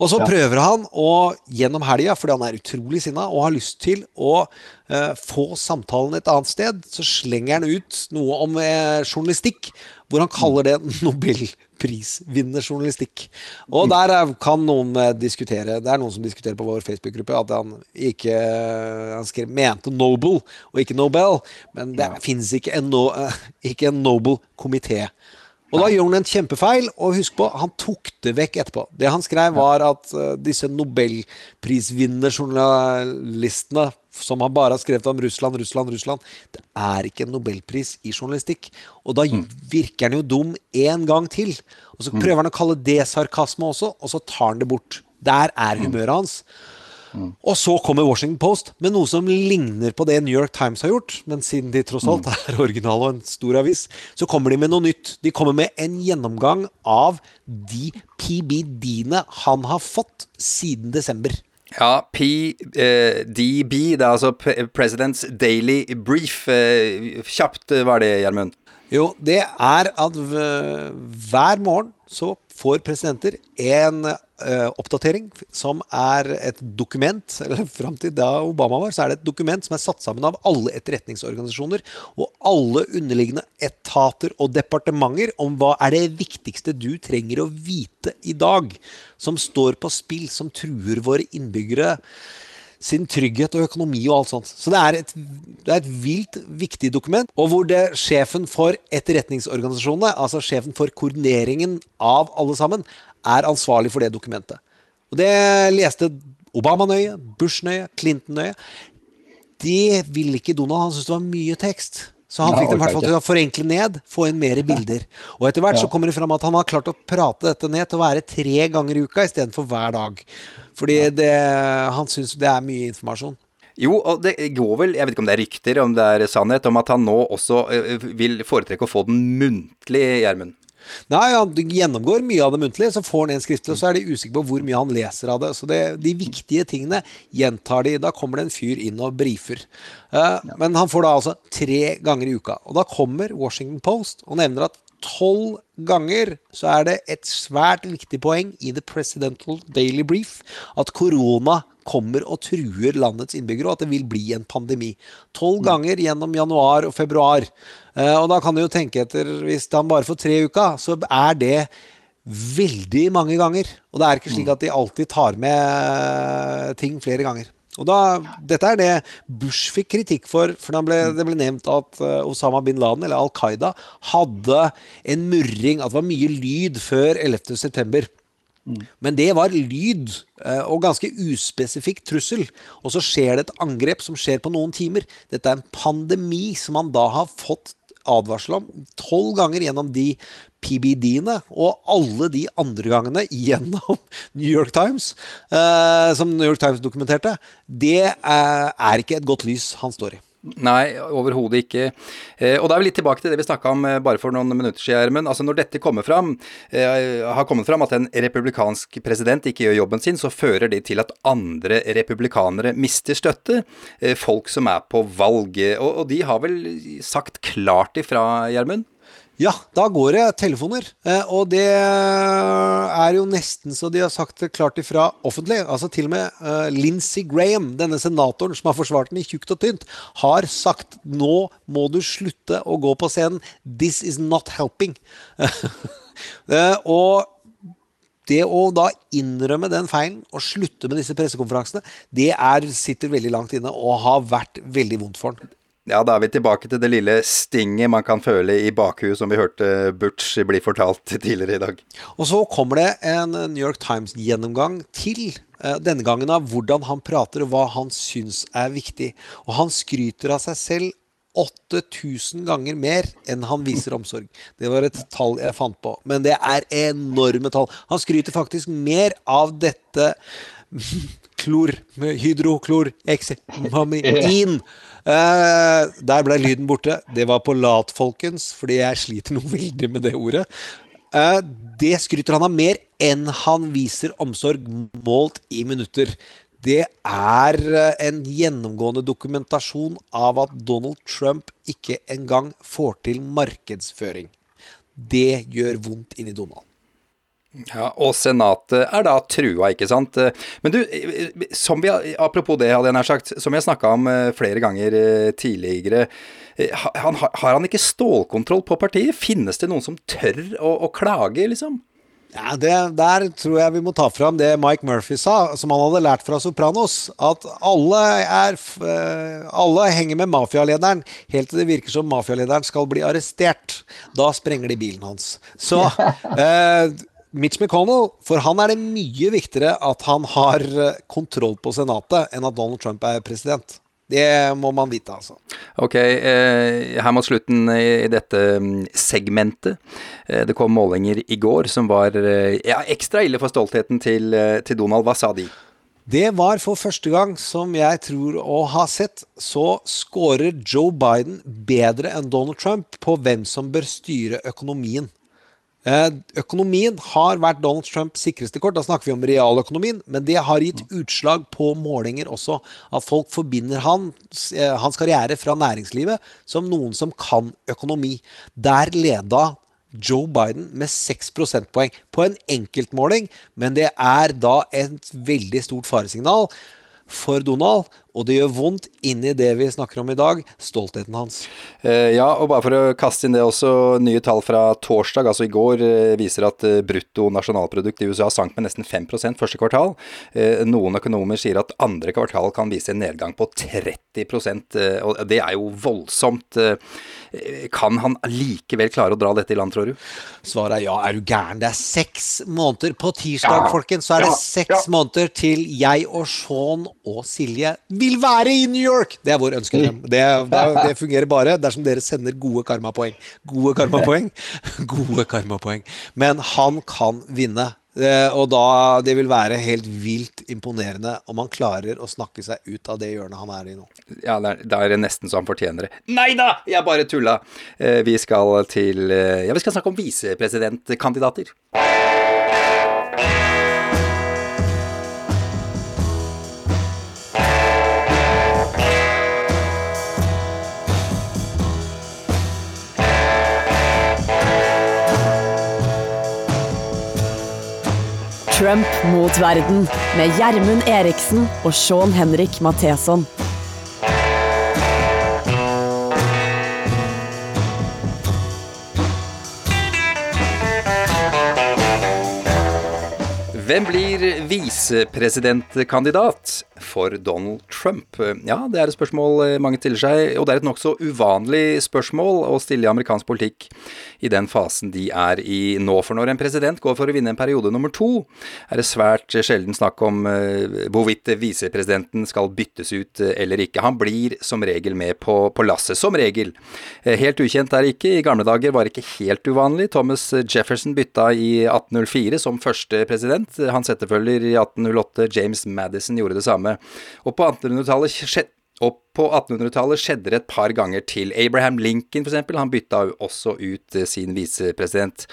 Og så Ja. prøver han å, gjennom helga, fordi han er utrolig sinna og har lyst til å eh, få samtalen et annet sted, så slenger han ut noe om eh, journalistikk, hvor han kaller det nobelprisvinnerjournalistikk. Og der er, kan noen eh, diskutere, det er noen som diskuterer på vår Facebook-gruppe at han ikke han skrev, mente Nobel og ikke Nobel, men det finnes ikke en, no, eh, ikke en Nobel-komité. Og da gjør han en kjempefeil, og husk på, han tok det vekk etterpå. Det han skrev, var at uh, disse nobelprisvinnerjournalistene som han bare har skrevet om Russland, Russland, Russland Det er ikke en nobelpris i journalistikk. Og da virker han jo dum en gang til. Og så prøver han å kalle det sarkasme også, og så tar han det bort. Der er humøret hans. Og så kommer Washington Post med noe som ligner på det New York Times har gjort. Men siden de tross alt er originale og en stor avis, så kommer de med noe nytt. De kommer med en gjennomgang av de PBD-ene han har fått siden desember. Ja, PDB, det er altså President's Daily Brief. Eh, Kjapt eh, var det, Gjermund. Jo, det er at hver morgen så får presidenter en uh, oppdatering som er et dokument, eller fram til da Obama var, så er det et dokument som er satt sammen av alle etterretningsorganisasjoner og alle underliggende etater og departementer om hva er det viktigste du trenger å vite i dag, som står på spill, som truer våre innbyggere sin trygghet og økonomi og alt sånt. Så det er et, det er et vilt viktig dokument, og hvor det sjefen for etterretningsorganisasjonene, altså sjefen for koordineringen av alle sammen, er ansvarlig for det dokumentet. Og det leste Obama nøye, Bush nøye, Clinton nøye. Det ville ikke Donald, han syntes det var mye tekst. Så han fikk dem i hvert fall til å forenkle ned, få inn mer bilder. Og etter hvert så kommer det fram at han har klart å prate dette ned til å være tre ganger i uka istedenfor hver dag. Fordi det, han syns det er mye informasjon. Jo, og det går vel, jeg vet ikke om det er rykter, om det er sannhet, om at han nå også eh, vil foretrekke å få den muntlig, Gjermund. Nei, han gjennomgår mye av det muntlig, så får han en skriftlig, og så er de usikre på hvor mye han leser av det. Så det, de viktige tingene gjentar de. Da kommer det en fyr inn og brifer. Eh, Men han får da altså tre ganger i uka. Og da kommer Washington Post og nevner at tolv ganger så er det et svært viktig poeng i The Presidential Daily Brief at korona kommer og truer landets innbyggere, og at det vil bli en pandemi. Tolv ganger gjennom januar og februar. Eh, og da kan du jo tenke etter, hvis han bare får tre uker, så er det veldig mange ganger. Og det er ikke slik at de alltid tar med ting flere ganger. Og da, Dette er det Bush fikk kritikk for, for da ble, det ble nevnt at eh, Osama bin Laden, eller Al Qaida, hadde en murring, at det var mye lyd før 11. september. Men det var lyd eh, og ganske uspesifikk trussel. Og så skjer det et angrep som skjer på noen timer. Dette er en pandemi som man da har fått advarsel om tolv ganger gjennom de PBD-ene, og alle de andre gangene gjennom New York Times, eh, som New York Times dokumenterte. Det er, er ikke et godt lys han står i. Nei, overhodet ikke. Eh, og da er vi litt tilbake til det vi snakka om eh, bare for noen minutter siden, Gjermund. Altså når dette kommer fram, eh, har kommet fram at en republikansk president ikke gjør jobben sin, så fører det til at andre republikanere mister støtte. Eh, folk som er på valg. Og, og de har vel sagt klart ifra, Gjermund? Ja, da går det telefoner. Eh, og det er jo nesten så de har sagt det klart ifra offentlig. Altså til og med uh, Lindsey Graham, denne senatoren som har forsvart den i tjukt og tynt, har sagt nå må du slutte å gå på scenen. This is not helping. Eh, og det å da innrømme den feilen og slutte med disse pressekonferansene, det er, sitter veldig langt inne og har vært veldig vondt for han. Ja, da er vi tilbake til det lille stinget man kan føle i bakhuet, som vi hørte Butch bli fortalt tidligere i dag. Og så kommer det en New York Times-gjennomgang til. eh, Denne gangen av hvordan han prater og hva han syns er viktig. Og han skryter av seg selv 8000 ganger mer enn han viser omsorg. Det var et tall jeg fant på, men det er enorme tall. Han skryter faktisk mer av dette klor, hydroklor, eksemamidin. Eh, der ble lyden borte. Det var på lat, folkens, fordi jeg sliter noe veldig med det ordet. Eh, det skryter han av mer enn han viser omsorg målt i minutter. Det er eh, en gjennomgående dokumentasjon av at Donald Trump ikke engang får til markedsføring. Det gjør vondt inni Donald. Ja, Og Senatet er da trua, ikke sant. Men du, som vi, apropos det, hadde jeg nær sagt, som vi har snakka om eh, flere ganger eh, tidligere. eh, Han, har han ikke stålkontroll på partiet? Finnes det noen som tør å, å klage, liksom? Ja, det, Der tror jeg vi må ta fram det Mike Murphy sa, som han hadde lært fra Sopranos. At alle, er, alle henger med mafialederen helt til det virker som mafialederen skal bli arrestert. Da sprenger de bilen hans. Så eh, Mitch McConnell, for han er det mye viktigere at han har eh, kontroll på Senatet, enn at Donald Trump er president. Det må man vite, altså. Ok, eh, her mot slutten i dette mm, segmentet. Eh, det kom målinger i går som var ja, ekstra ille for stoltheten til, til Donald. Hva sa de? Det var for første gang, som jeg tror å ha sett, så scorer Joe Biden bedre enn Donald Trump på hvem som bør styre økonomien. Eh, Økonomien har vært Donald Trumps sikreste kort. Da snakker vi om realøkonomien. Men det har gitt utslag på målinger også. At folk forbinder hans, eh, hans karriere fra næringslivet som noen som kan økonomi. Der leda Joe Biden med 6 prosentpoeng på en enkeltmåling, men det er da et veldig stort faresignal for Donald, og det gjør vondt inn i det vi snakker om i dag, stoltheten hans. Eh, ja, og bare for å kaste inn det også, nye tall fra torsdag, altså i går, eh, viser at eh, brutto nasjonalprodukt i USA sank med nesten 5% første kvartal. Noen økonomer sier at andre kvartal kan vise en nedgang på 30 eh, og det er jo voldsomt. Eh, kan han likevel klare å dra dette i land, tror du? Svaret er ja, er du gæren? Det er seks måneder. På tirsdag, folkens, så er det Ja, seks måneder til jeg og Sean og Silje vil være i New York! Det er vår ønskedrøm. Det, det, det fungerer bare dersom dere sender gode karmapoeng. Gode karmapoeng. Gode karmapoeng. Men han kan vinne. Eh, Og da Det vil være helt vilt imponerende om han klarer å snakke seg ut av det hjørnet han er i nå. Ja, det er, det er nesten så han fortjener det. Nei da, jeg bare tulla! Eh, vi skal til eh, Ja, vi skal snakke om visepresidentkandidater. Trump mot verden med Gjermund Eriksen og Sean Henrik Matheson. Hvem blir visepresidentkandidat for Donald Trump? Ja, det er et spørsmål mange stiller seg, og det er et nokså uvanlig spørsmål å stille i amerikansk politikk i den fasen de er i nå. For når en president går for å vinne en periode nummer to, er det svært sjelden snakk om eh, hvorvidt visepresidenten skal byttes ut eh, eller ikke. Han blir som regel med på, på lasset. Som regel. Eh, Helt ukjent er det ikke. I gamle dager var det ikke helt uvanlig. Thomas Jefferson bytta i 1804 som første president. Hans etterfølger i 1808, James Madison, gjorde det samme. Og på 1800-tallet skjedde og på 1800-tallet skjedde det et par ganger til. Abraham Lincoln eksempel, han bytta også ut eh, sin visepresident.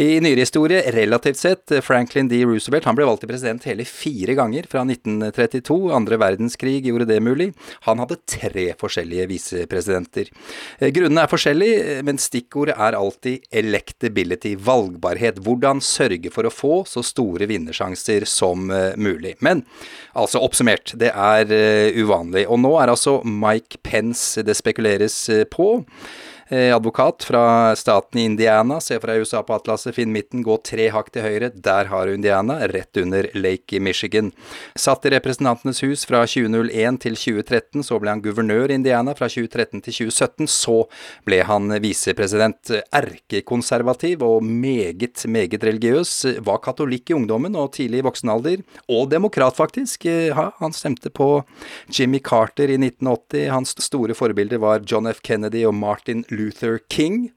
I nyere historie, relativt sett, eh, Franklin D. Roosevelt han ble valgt til president hele fire ganger fra 1932. Andre verdenskrig gjorde det mulig. Han hadde tre forskjellige visepresidenter. Eh, Grunnene er forskjellige, men stikkordet er alltid electability, valgbarhet. Hvordan sørge for å få så store vinnersjanser som mulig. Men altså oppsummert, det er uvanlig. Og nå er altså Mike Pence det spekuleres eh, på. Eh, Advokat fra staten i Indiana, se fra USA på atlaset, finn midten, gå tre hakk til høyre, der har du Indiana, rett under Lake Michigan. Satt i Representantenes hus fra 2001 til 2013, så ble han guvernør i Indiana fra 2013 til 2017, så ble han visepresident. Erkekonservativ og meget, meget religiøs, var katolikk i ungdommen og tidlig i voksen alder, og demokrat faktisk. Eh, Ja, han stemte på Jimmy Carter i 1980, hans store forbilder var John F. Kennedy og Martin Luther King.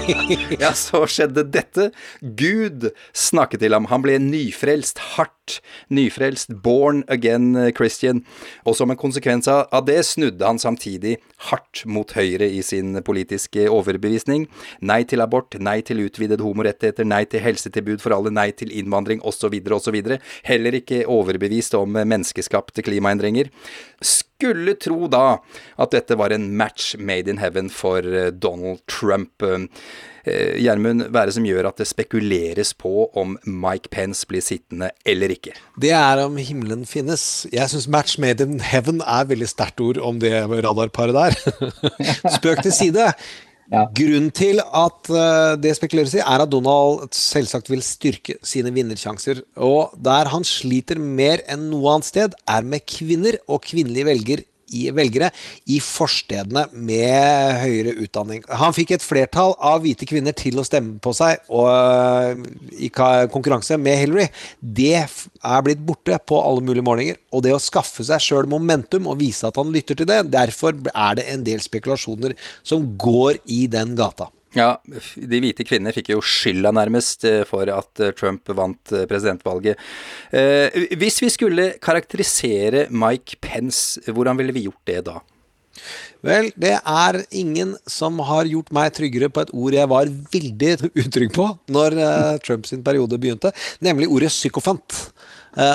ja, så skjedde dette. Gud snakket til ham. Han ble nyfrelst, hardt nyfrelst, born again Christian. Og som en konsekvens av det snudde han samtidig hardt mot høyre i sin politiske overbevisning. Nei til abort, nei til utvidede homorettigheter, nei til helsetilbud for alle, nei til innvandring osv. osv. Heller ikke overbevist om menneskeskapte klimaendringer. Skulle tro da at dette var en match made in heaven for eh, Donald Trump. Eh, Gjermund, hva er det som gjør at det spekuleres på om Mike Pence blir sittende eller ikke? Det er om himmelen finnes. Jeg syns 'match made in heaven' er veldig sterkt ord om det radarparet der. Spøk til side. Ja. Grunnen til at uh, det spekuleres i, er at Donald selvsagt vil styrke sine vinnersjanser. Og der han sliter mer enn noe annet sted, er med kvinner og kvinnelige velger i velgere i forstedene med høyere utdanning. Han fikk et flertall av hvite kvinner til å stemme på seg og, i konkurranse med Hillary. Det er blitt borte på alle mulige målinger. Og det å skaffe seg sjøl momentum og vise at han lytter til det, derfor er det en del spekulasjoner som går i den gata. Ja, de hvite kvinnene fikk jo skylda nærmest eh, for at eh, Trump vant eh, presidentvalget. Hvis vi skulle karakterisere Mike Pence, hvordan ville vi gjort det da? Vel, det er ingen som har gjort meg tryggere på et ord jeg var veldig utrygg på når Trumps periode begynte, nemlig ordet psykofant.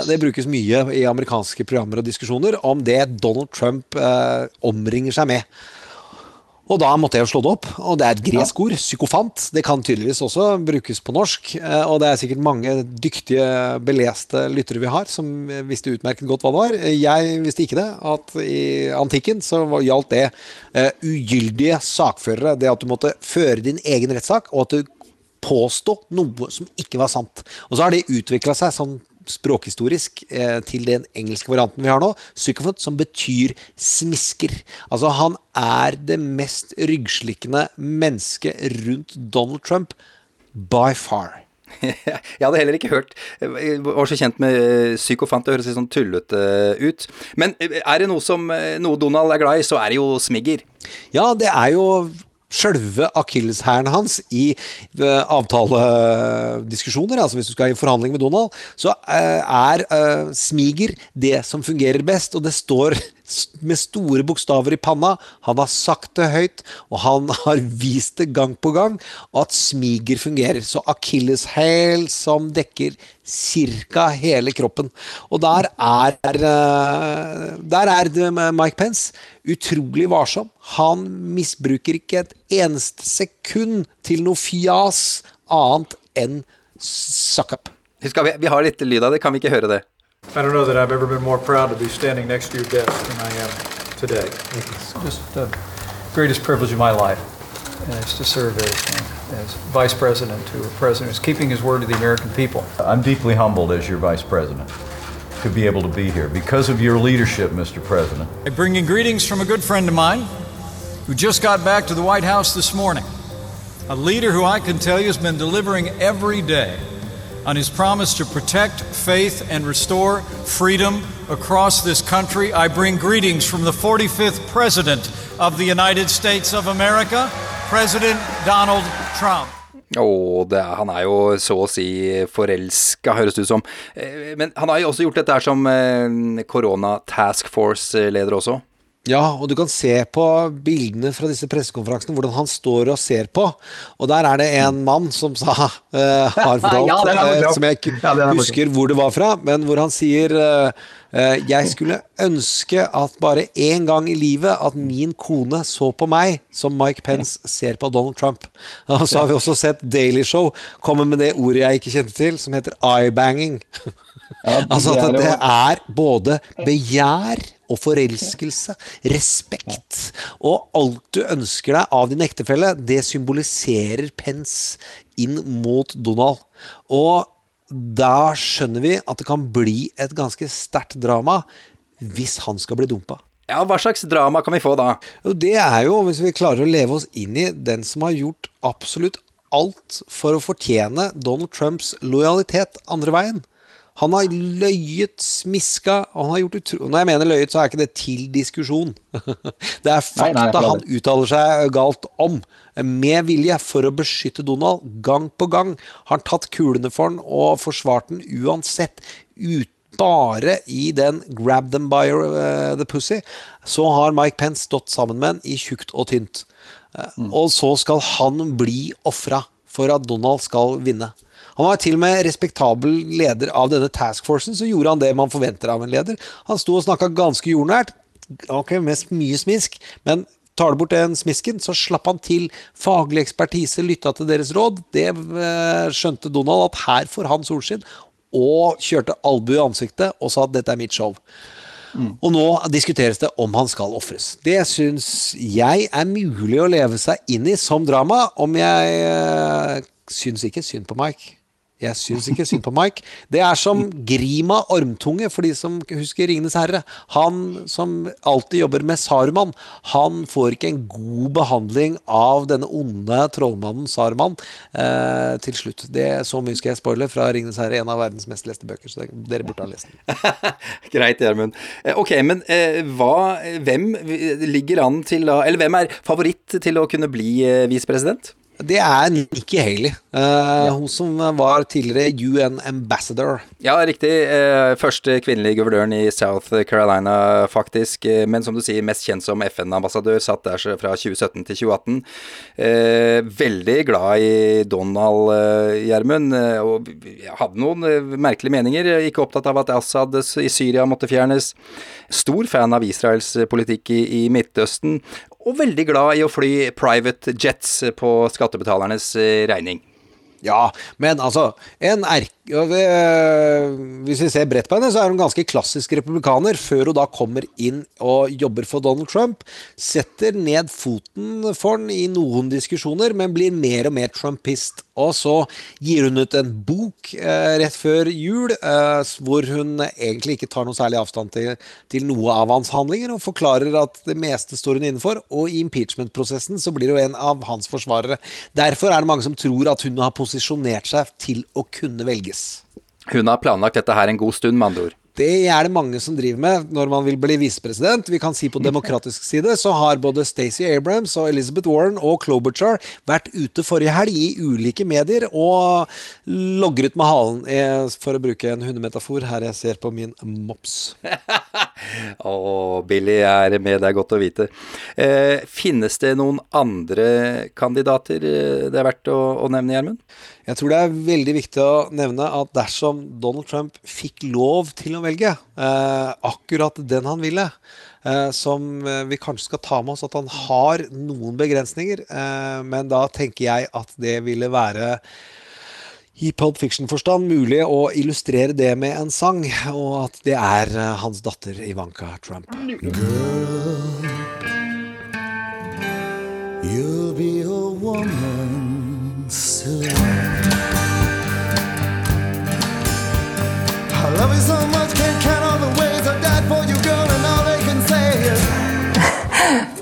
Det brukes mye i amerikanske programmer og diskusjoner om det Donald Trump omringer seg med. Og da måtte jeg jo slå det opp. Og det er et gresk ord. Psykofant. Det kan tydeligvis også brukes på norsk. Eh, og det er sikkert mange dyktige, beleste lyttere vi har som visste utmerket godt hva det var. Jeg visste ikke det. At i antikken så gjaldt det uh, ugyldige sakførere. Det at du måtte føre din egen rettssak, og at du påstå noe som ikke var sant. Og så har det utvikla seg sånn språkhistorisk eh, til den engelske varianten vi har nå, psychophant, som betyr smisker. Altså, han er det mest ryggslikkende mennesket rundt Donald Trump by far. Jeg hadde heller ikke hørt Jeg var så kjent med psykofant, det høres litt sånn tullete ut. Men er det noe som noe Donald er glad i, så er det jo smigger. Ja, det er jo sjølve akilleshæren hans i uh, avtalediskusjoner, altså hvis du skal i forhandling med Donald, så uh, er uh, smiger det som fungerer best, og det står med store bokstaver i panna. Han har sagt det høyt, og han har vist det gang på gang, at smiger fungerer. Så akilleshæl som dekker ca. hele kroppen. Og der er, eh, der er Mike Pence utrolig varsom. Han misbruker ikke et eneste sekund til noe fjas annet enn suck up. Vi, vi har litt lyd av det, kan vi ikke høre det? I don't know that I've ever been more proud to be standing next to your desk than I am today. It's just the greatest privilege of my life is to serve as, as vice president to a president who's keeping his word to the American people. I'm deeply humbled as your vice president to be able to be here because of your leadership, Mr. President. I bring in greetings from a good friend of mine who just got back to the White House this morning. A leader who I can tell you has been delivering every day on his promise to protect faith and restore freedom across this country. I bring greetings from the 45th President of the United States of America, President Donald Trump. Oh, det, han er jo så å si forelska, høres det ut som. Eh, men han har jo også gjort dette her som eh, korona task force-leder også. Ja, og du kan se på bildene fra disse pressekonferansene hvordan han står og ser på. Og der er det en mann som sa uh, har fortalt, ja, uh, som jeg ikke ja, husker hvor det var fra, men hvor han sier uh, jeg skulle ønske at bare én gang i livet at min kone så på meg som Mike Pence ser på Donald Trump. Og så har vi også sett Daily Show komme med det ordet jeg ikke kjente til, som heter eye-banging. Ja, altså at det er både begjær og forelskelse, respekt og alt du ønsker deg av din ektefelle, det symboliserer Pence inn mot Donald. Og da skjønner vi at det kan bli et ganske sterkt drama hvis han skal bli dumpa. Ja, Hva slags drama kan vi få da? Det er jo, hvis vi klarer å leve oss inn i den som har gjort absolutt alt for å fortjene Donald Trumps lojalitet andre veien. Han har løyet, smiska og han har gjort utro... Når jeg mener løyet, så er ikke det til diskusjon. det er Nei, nei, fakta han uttaler seg galt om. Med vilje, for å beskytte Donald. Gang på gang har han tatt kulene for han og forsvart den uansett. Ut, bare i den 'grab them by uh, the pussy', så har Mike Pence stått sammen med han i tjukt og tynt. Mm. Og så skal han bli ofra for at Donald skal vinne. Han var til og med respektabel leder av denne taskforcen, så gjorde han det man forventer av en leder. Han sto og snakka ganske jordnært, ok, mest mye smisk, men tar du bort den smisken, så slapp han til. Faglig ekspertise lytta til deres råd. Det eh, skjønte Donald at her får han solskinn, og kjørte albue i ansiktet og sa at dette er mitt show. Og nå diskuteres det om han skal ofres. Det syns jeg er mulig å leve seg inn i som drama, om jeg øh, syns ikke synd på Mike. Jeg syns ikke synd på Mike. Det er som Grima Ormtunge, for de som husker Ringenes herre. Han som alltid jobber med Saruman, han får ikke en god behandling av denne onde trollmannen Saruman eh, til slutt. Det Så mye skal jeg spoile fra Ringenes herre, en av verdens mest leste bøker. Så dere burde ha lest den. Greit, Gjermund. Eh, Ok, men eh, hva, hvem ligger an til å Eller hvem er favoritt til å kunne bli eh, visepresident? Det er Nikki Haley. Eh, Hun som var tidligere UN ambassador. Ja, riktig. Eh, første kvinnelige guvernøren i South Carolina, faktisk. Eh, men som du sier, mest kjent som FN-ambassadør. Satt der fra 2017 til 2018. Eh, veldig glad i Donald, eh, Gjermund. Eh, og hadde noen merkelige meninger. Ikke opptatt av at Assad i Syria måtte fjernes. Stor fan av Israels politikk i, i Midtøsten. Og veldig glad i å fly private jets på skattebetalernes eh, regning. Ja, men altså en erk... ja, det, øh, Hvis vi ser bredt på henne, så er hun ganske klassisk republikaner, før hun da kommer inn og jobber for Donald Trump. Setter ned foten for han i noen diskusjoner, men blir mer og mer trumpist. Og så gir hun ut en bok eh, rett før jul eh, hvor hun egentlig ikke tar noe særlig avstand til, til noe av hans handlinger, og forklarer at det meste står hun innenfor. Og i impeachment-prosessen så blir hun en av hans forsvarere. Derfor er det mange som tror at hun har posisjonert seg til å kunne velges. Hun har planlagt dette her en god stund, med andre ord. Det er det mange som driver med når man vil bli visepresident. Vi kan si på demokratisk side så har både Stacey Abrams og Elizabeth Warren og Klobuchar vært ute forrige helg i ulike medier og logret med halen, eh, for å bruke en hundemetafor, her jeg ser på min mops. Å, Billy er med, det er godt å vite. Eh, finnes det noen andre kandidater eh, det er verdt å, å nevne, Gjermund? Jeg tror det er veldig viktig å nevne at dersom Donald Trump fikk lov til å velge eh, akkurat den han ville, eh, som eh, vi kanskje skal ta med oss at han har noen begrensninger, eh, men da tenker jeg at det ville være i Pulp Fiction-forstand mulig å illustrere det med en sang, og at det er eh, hans datter Ivanka Trump. Girl, You'll be a woman soon. I love you so much, can't count all the ways I died for you, girl, and all they can say is.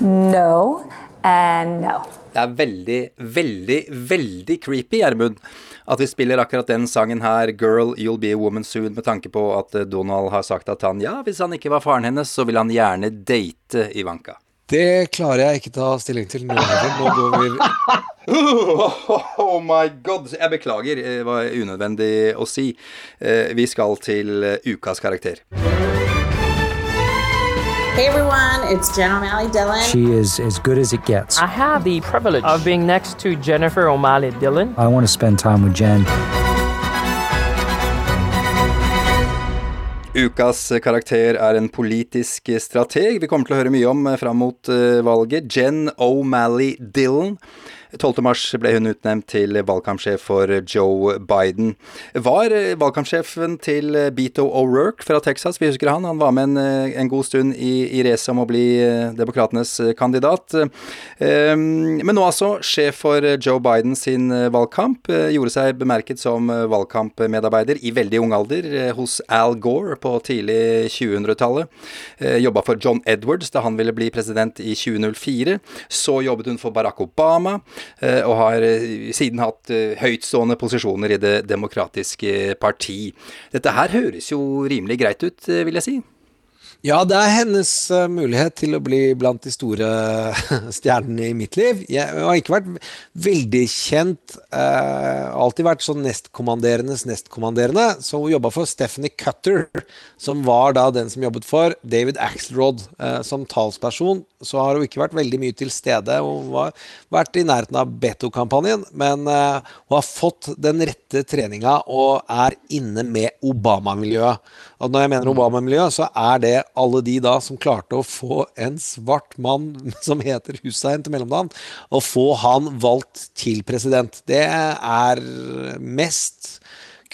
No and no. Det er veldig, veldig, veldig creepy, Gjermund, at vi spiller akkurat den sangen her, 'Girl, You'll Be a Woman Soon', med tanke på at eh, Donald har sagt at han, ja, hvis han ikke var faren hennes, så vil han gjerne date Ivanka. Det klarer jeg ikke ta stilling til nå heller. Nå går vi Oh my god! Jeg beklager, det var unødvendig å si. Eh, Vi skal til eh, ukas karakter. Hey everyone, it's Jen O'Malley Dillon. She is as good as it gets. I have the privilege of being next to Jennifer O'Malley Dillon. I want to spend time with Jen. Ukas karakter er en politisk strateg vi kommer til å høre mye om eh, fram mot eh, valget. Jen O'Malley Dillon. 12. mars ble hun utnevnt til valgkampsjef for Joe Biden. Var eh, valgkampsjefen til Beto O'Rourke fra Texas, vi husker han. Han var med en, eh, en god stund i, i racet om å bli eh, demokratenes eh, kandidat. Eh, Men nå altså sjef for Joe Biden sin eh, valgkamp. eh, Gjorde seg bemerket som eh, valgkampmedarbeider i veldig ung alder eh, hos Al Gore på tidlig 2000-tallet. Jobba for John Edwards da han ville bli president i 2004. Så jobbet hun for Barack Obama. Eh, og har eh, siden hatt eh, høytstående posisjoner i Det demokratiske parti. Dette her høres jo rimelig greit ut, vil jeg si. Ja, det er hennes mulighet til å bli blant de store stjernene i mitt liv. Jeg har ikke vært veldig kjent. Uh, alltid vært sånn nestkommanderendes nestkommanderende. Så hun jobba for Stephanie Cutter, som var da den som jobbet for David Axelrod uh, som talsperson. Så har hun ikke vært veldig mye til stede. Hun har vært i nærheten av Beto-kampanjen, men uh, hun har fått den rette treninga og er inne med Obama-miljøet. Og når jeg mener Obama-miljøet, så er det alle de da som klarte å få en svart mann som heter Hussein til mellomnavn, og få han valgt til president. Det er mest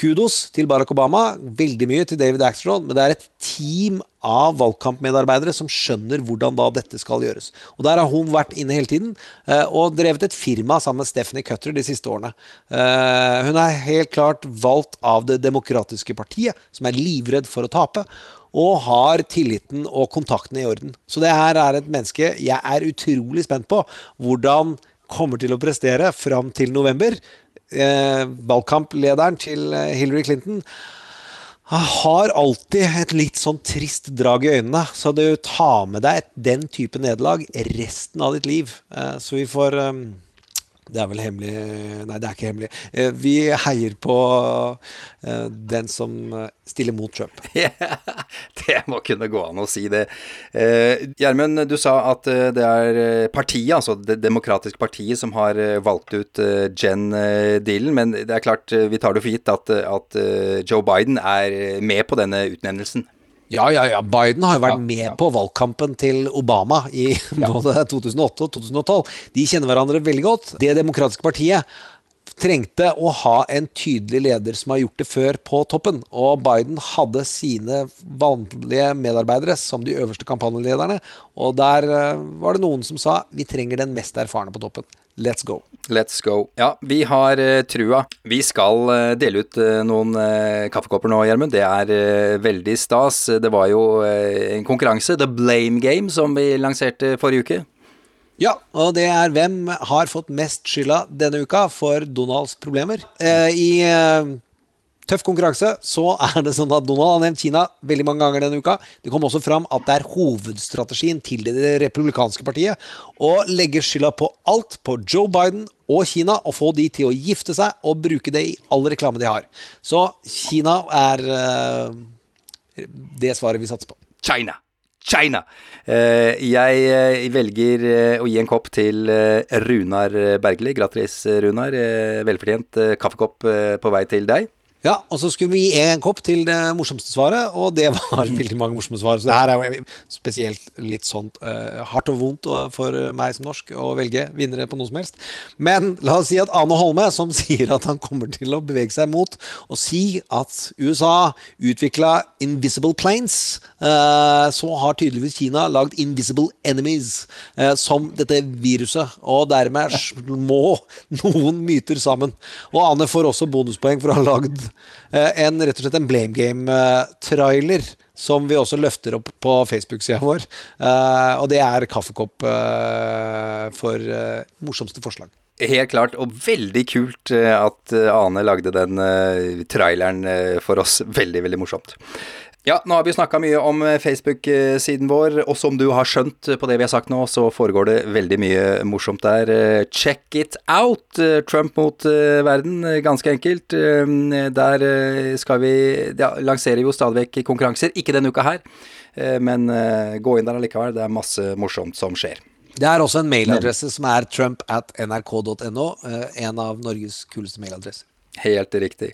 kudos til Barack Obama, veldig mye til David Axelrod, men det er et team av valgkampmedarbeidere som skjønner hvordan da dette skal gjøres. Og Der har hun vært inne hele tiden eh, og drevet et firma sammen med Stephanie Cutter de siste årene. Eh, hun er helt klart valgt av Det demokratiske partiet, som er livredd for å tape og har tilliten og kontaktene i orden. Så det her er et menneske jeg er utrolig spent på hvordan kommer til å prestere fram til november. Eh, valgkamplederen til eh, Hillary Clinton har alltid et litt sånn trist drag i øynene. Så du tar med deg den type nederlag resten av ditt liv. Eh, så vi får det er vel hemmelig Nei, det er ikke hemmelig. Eh, vi heier på eh, den som eh, stiller mot Trump. det må kunne gå an å si det. Gjermund, du sa at det er partiet, altså Det demokratiske partiet, som har valgt ut Jen Dillon. Men det er klart, vi tar det for gitt at, at Joe Biden er med på denne utnevnelsen. Ja, ja, ja. Biden har jo vært ja, med ja. på valgkampen til Obama i både 2008 og 2012. De kjenner hverandre veldig godt. Det demokratiske partiet trengte å ha en tydelig leder som har gjort det før, på toppen. Og Biden hadde sine vanlige medarbeidere som de øverste kampanjelederne. Og der uh, var det noen som sa vi trenger den mest erfarne på toppen. Let's go. Let's go. Ja, vi har uh, trua. Vi skal uh, dele ut uh, noen kaffekopper nå, Gjermund. Det er veldig stas. Det var jo en konkurranse, The Blame Game, som vi lanserte forrige uke. Ja, og det er hvem har fått mest skylda denne uka for Donalds problemer. I tøff konkurranse, så er det sånn at Donald har nevnt Kina veldig mange ganger denne uka. Det kom også fram at det er hovedstrategien til det republikanske partiet å legge skylda på alt på Joe Biden og Kina, og få de til å gifte seg og bruke det i all reklame de har. Så Kina er uh, det svaret vi satser på. China. China. Uh, jeg uh, velger å gi en kopp til Runar Bergli. Gratulerer, Runar. velfortjent kaffekopp på vei til deg. Ja, og så skulle vi gi en kopp til det morsomste svaret, og det var veldig mange morsomme svar. Så det her er jo spesielt litt sånn uh, hardt og vondt for meg som norsk å velge vinnere på noe som helst. Men la oss si at Ane Holme, som sier at han kommer til å bevege seg mot å si at USA utvikla invisible planes, uh, så har tydeligvis Kina lagd invisible enemies, uh, som dette viruset. Og dermed må noen myter sammen. Og Ane får også bonuspoeng for å ha lagd Eh, en, rett og slett en blame game-trailer som vi også løfter opp på Facebook-sida vår. Uh, og det er kaffekopp for morsomste forslag. Helt klart, og veldig kult at Ane lagde den traileren for oss. Veldig, veldig morsomt. Ja, nå har vi snakka mye om eh, Facebook-siden vår, og som du har skjønt på det vi har sagt nå, så foregår det veldig mye morsomt der. Eh, check it out! Eh, Trump mot verden, ganske enkelt. Der skal vi ja, lanserer jo stadig vekk konkurranser. Ikke denne uka her, men gå inn der allikevel. Det er masse morsomt som skjer. Det er også en mailadresse som er trump at nrk.no. En av Norges kuleste mailadresser. Helt riktig.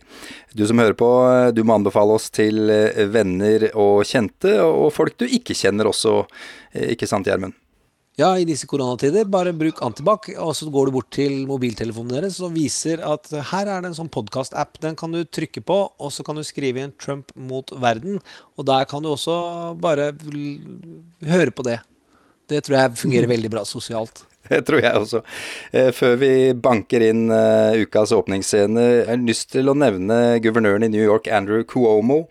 Du som hører på, du må anbefale oss til eh, venner og kjente, og folk du ikke kjenner også, eh, ikke sant Gjermund? Ja, i disse koronatider, bare bruk antibac, og så går du bort til mobiltelefonen deres og viser at her er det en sånn podkast-app. Den kan du trykke på, og så kan du skrive inn 'Trump mot verden', og der kan du også bare høre på det. Det tror jeg fungerer mm. veldig bra sosialt. Det tror jeg også. Eh, før vi banker inn uh, ukas åpningsscene, jeg har lyst til å nevne guvernøren i New York, Andrew Cuomo.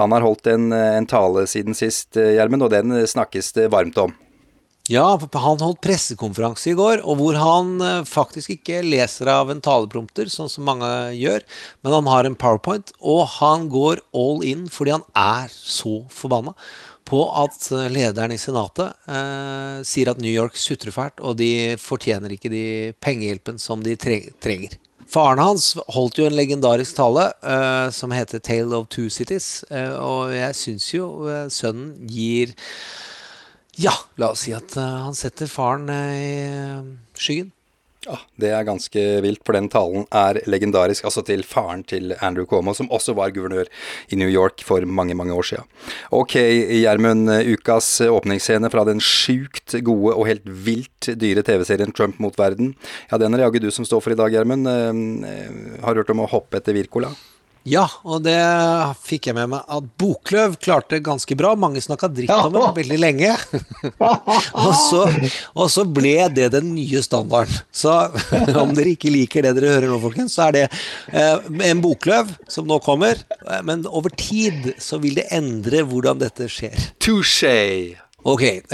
Han har holdt en, en tale siden sist, Gjermund, og den snakkes det varmt om. Ja, han holdt pressekonferanse i går, og hvor han eh, faktisk ikke leser av en taleprompter, sånn som mange gjør, men han har en powerpoint, og han går all in fordi han er så forbanna på at eh, lederen i Senatet eh, sier at New York sutrer fælt, og de fortjener ikke de pengehjelpen som de trenger. Faren hans holdt jo en legendarisk tale eh, som heter 'Tale of Two Cities', eh, og jeg syns jo eh, sønnen gir Ja, la oss si at eh, han setter faren i skyggen. Ja, Det er ganske vilt, for den talen er legendarisk. Altså til faren til Andrew Cuomo, som også var guvernør i New York for mange, mange år siden. Ok, Gjermund. Ukas åpningsscene fra den sjukt gode og helt vilt dyre TV-serien Trump mot verden. Ja, den er det jaggu du som står for i dag, Gjermund. Eh, Har hørt om å hoppe etter Wirkola? Ja, og det fikk jeg med meg at Bokløv klarte ganske bra. Mange snakka dritt om det veldig lenge. og, så, og så ble det den nye standarden. Så om dere ikke liker det dere hører nå, folkens, så er det eh, en Bokløv som nå kommer. Eh, Men over tid så vil det endre hvordan dette skjer. Touché! Ok, eh,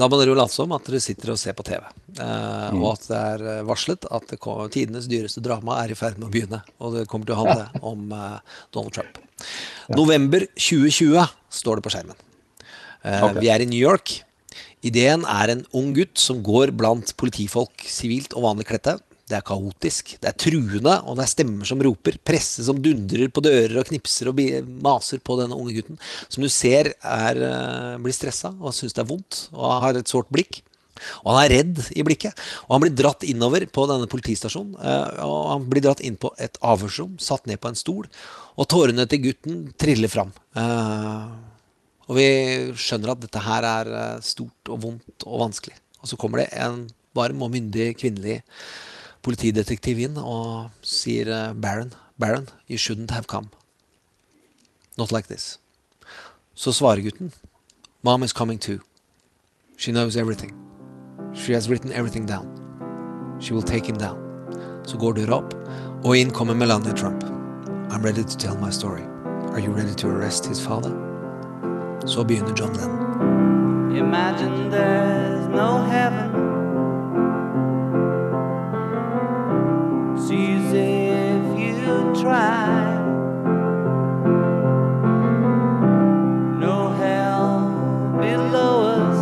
da må dere jo late som at dere sitter og ser på TV. Eh, Og at det er eh, varslet at det kommer, tidenes dyreste drama er i ferd med å begynne. Og det kommer til å handle om eh, Donald Trump. November 2020 står det på skjermen. Eh, Ok. Vi er i New York. Ideen er en ung gutt som går blant politifolk, sivilt og vanlig kledte. Det er kaotisk, det er truende, og det er stemmer som roper. Presse som dundrer på dører og knipser og maser på denne unge gutten. Som du ser er, eh, blir stressa og syns det er vondt og har et sårt blikk. Og han er redd i blikket. Og han blir dratt innover på denne politistasjonen. eh, Og han blir dratt inn på et avhørsrom, satt ned på en stol. Og tårene til gutten triller fram. Eh, Og vi skjønner at dette her er stort og vondt og vanskelig. Og så kommer det en varm og myndig kvinnelig politidetektiv inn og sier eh, Baron, Baron, you shouldn't have come. Not like this. Så svarer gutten Mom is coming too. She knows everything. She has written everything down. She will take him down. Så går døra opp, og inn kommer Melania Trump. I'm ready to tell my story. Are you ready to arrest his father? Så begynner John Lennon. Imagine there's no heaven. Try. No hell below us.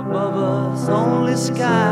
Above us, only sky.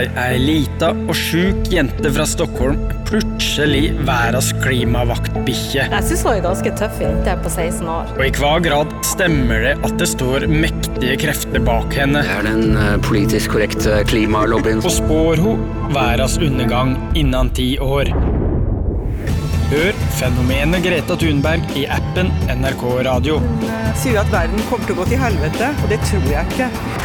Blei ei lita og sjuk jente fra Stockholm plutselig verdens klimavaktbikkje? Jeg syns hun er ganske tøff jente på 16 år. Og i hva grad stemmer det at det står mektige krefter bak henne? Det er den eh, politisk korrekte klimalobbyen. Og spår hun verdens undergang innen ti år? Hør fenomenet Greta Thunberg i appen NRK Radio. sier at verden kommer til å gå til helvete, og det tror jeg ikke.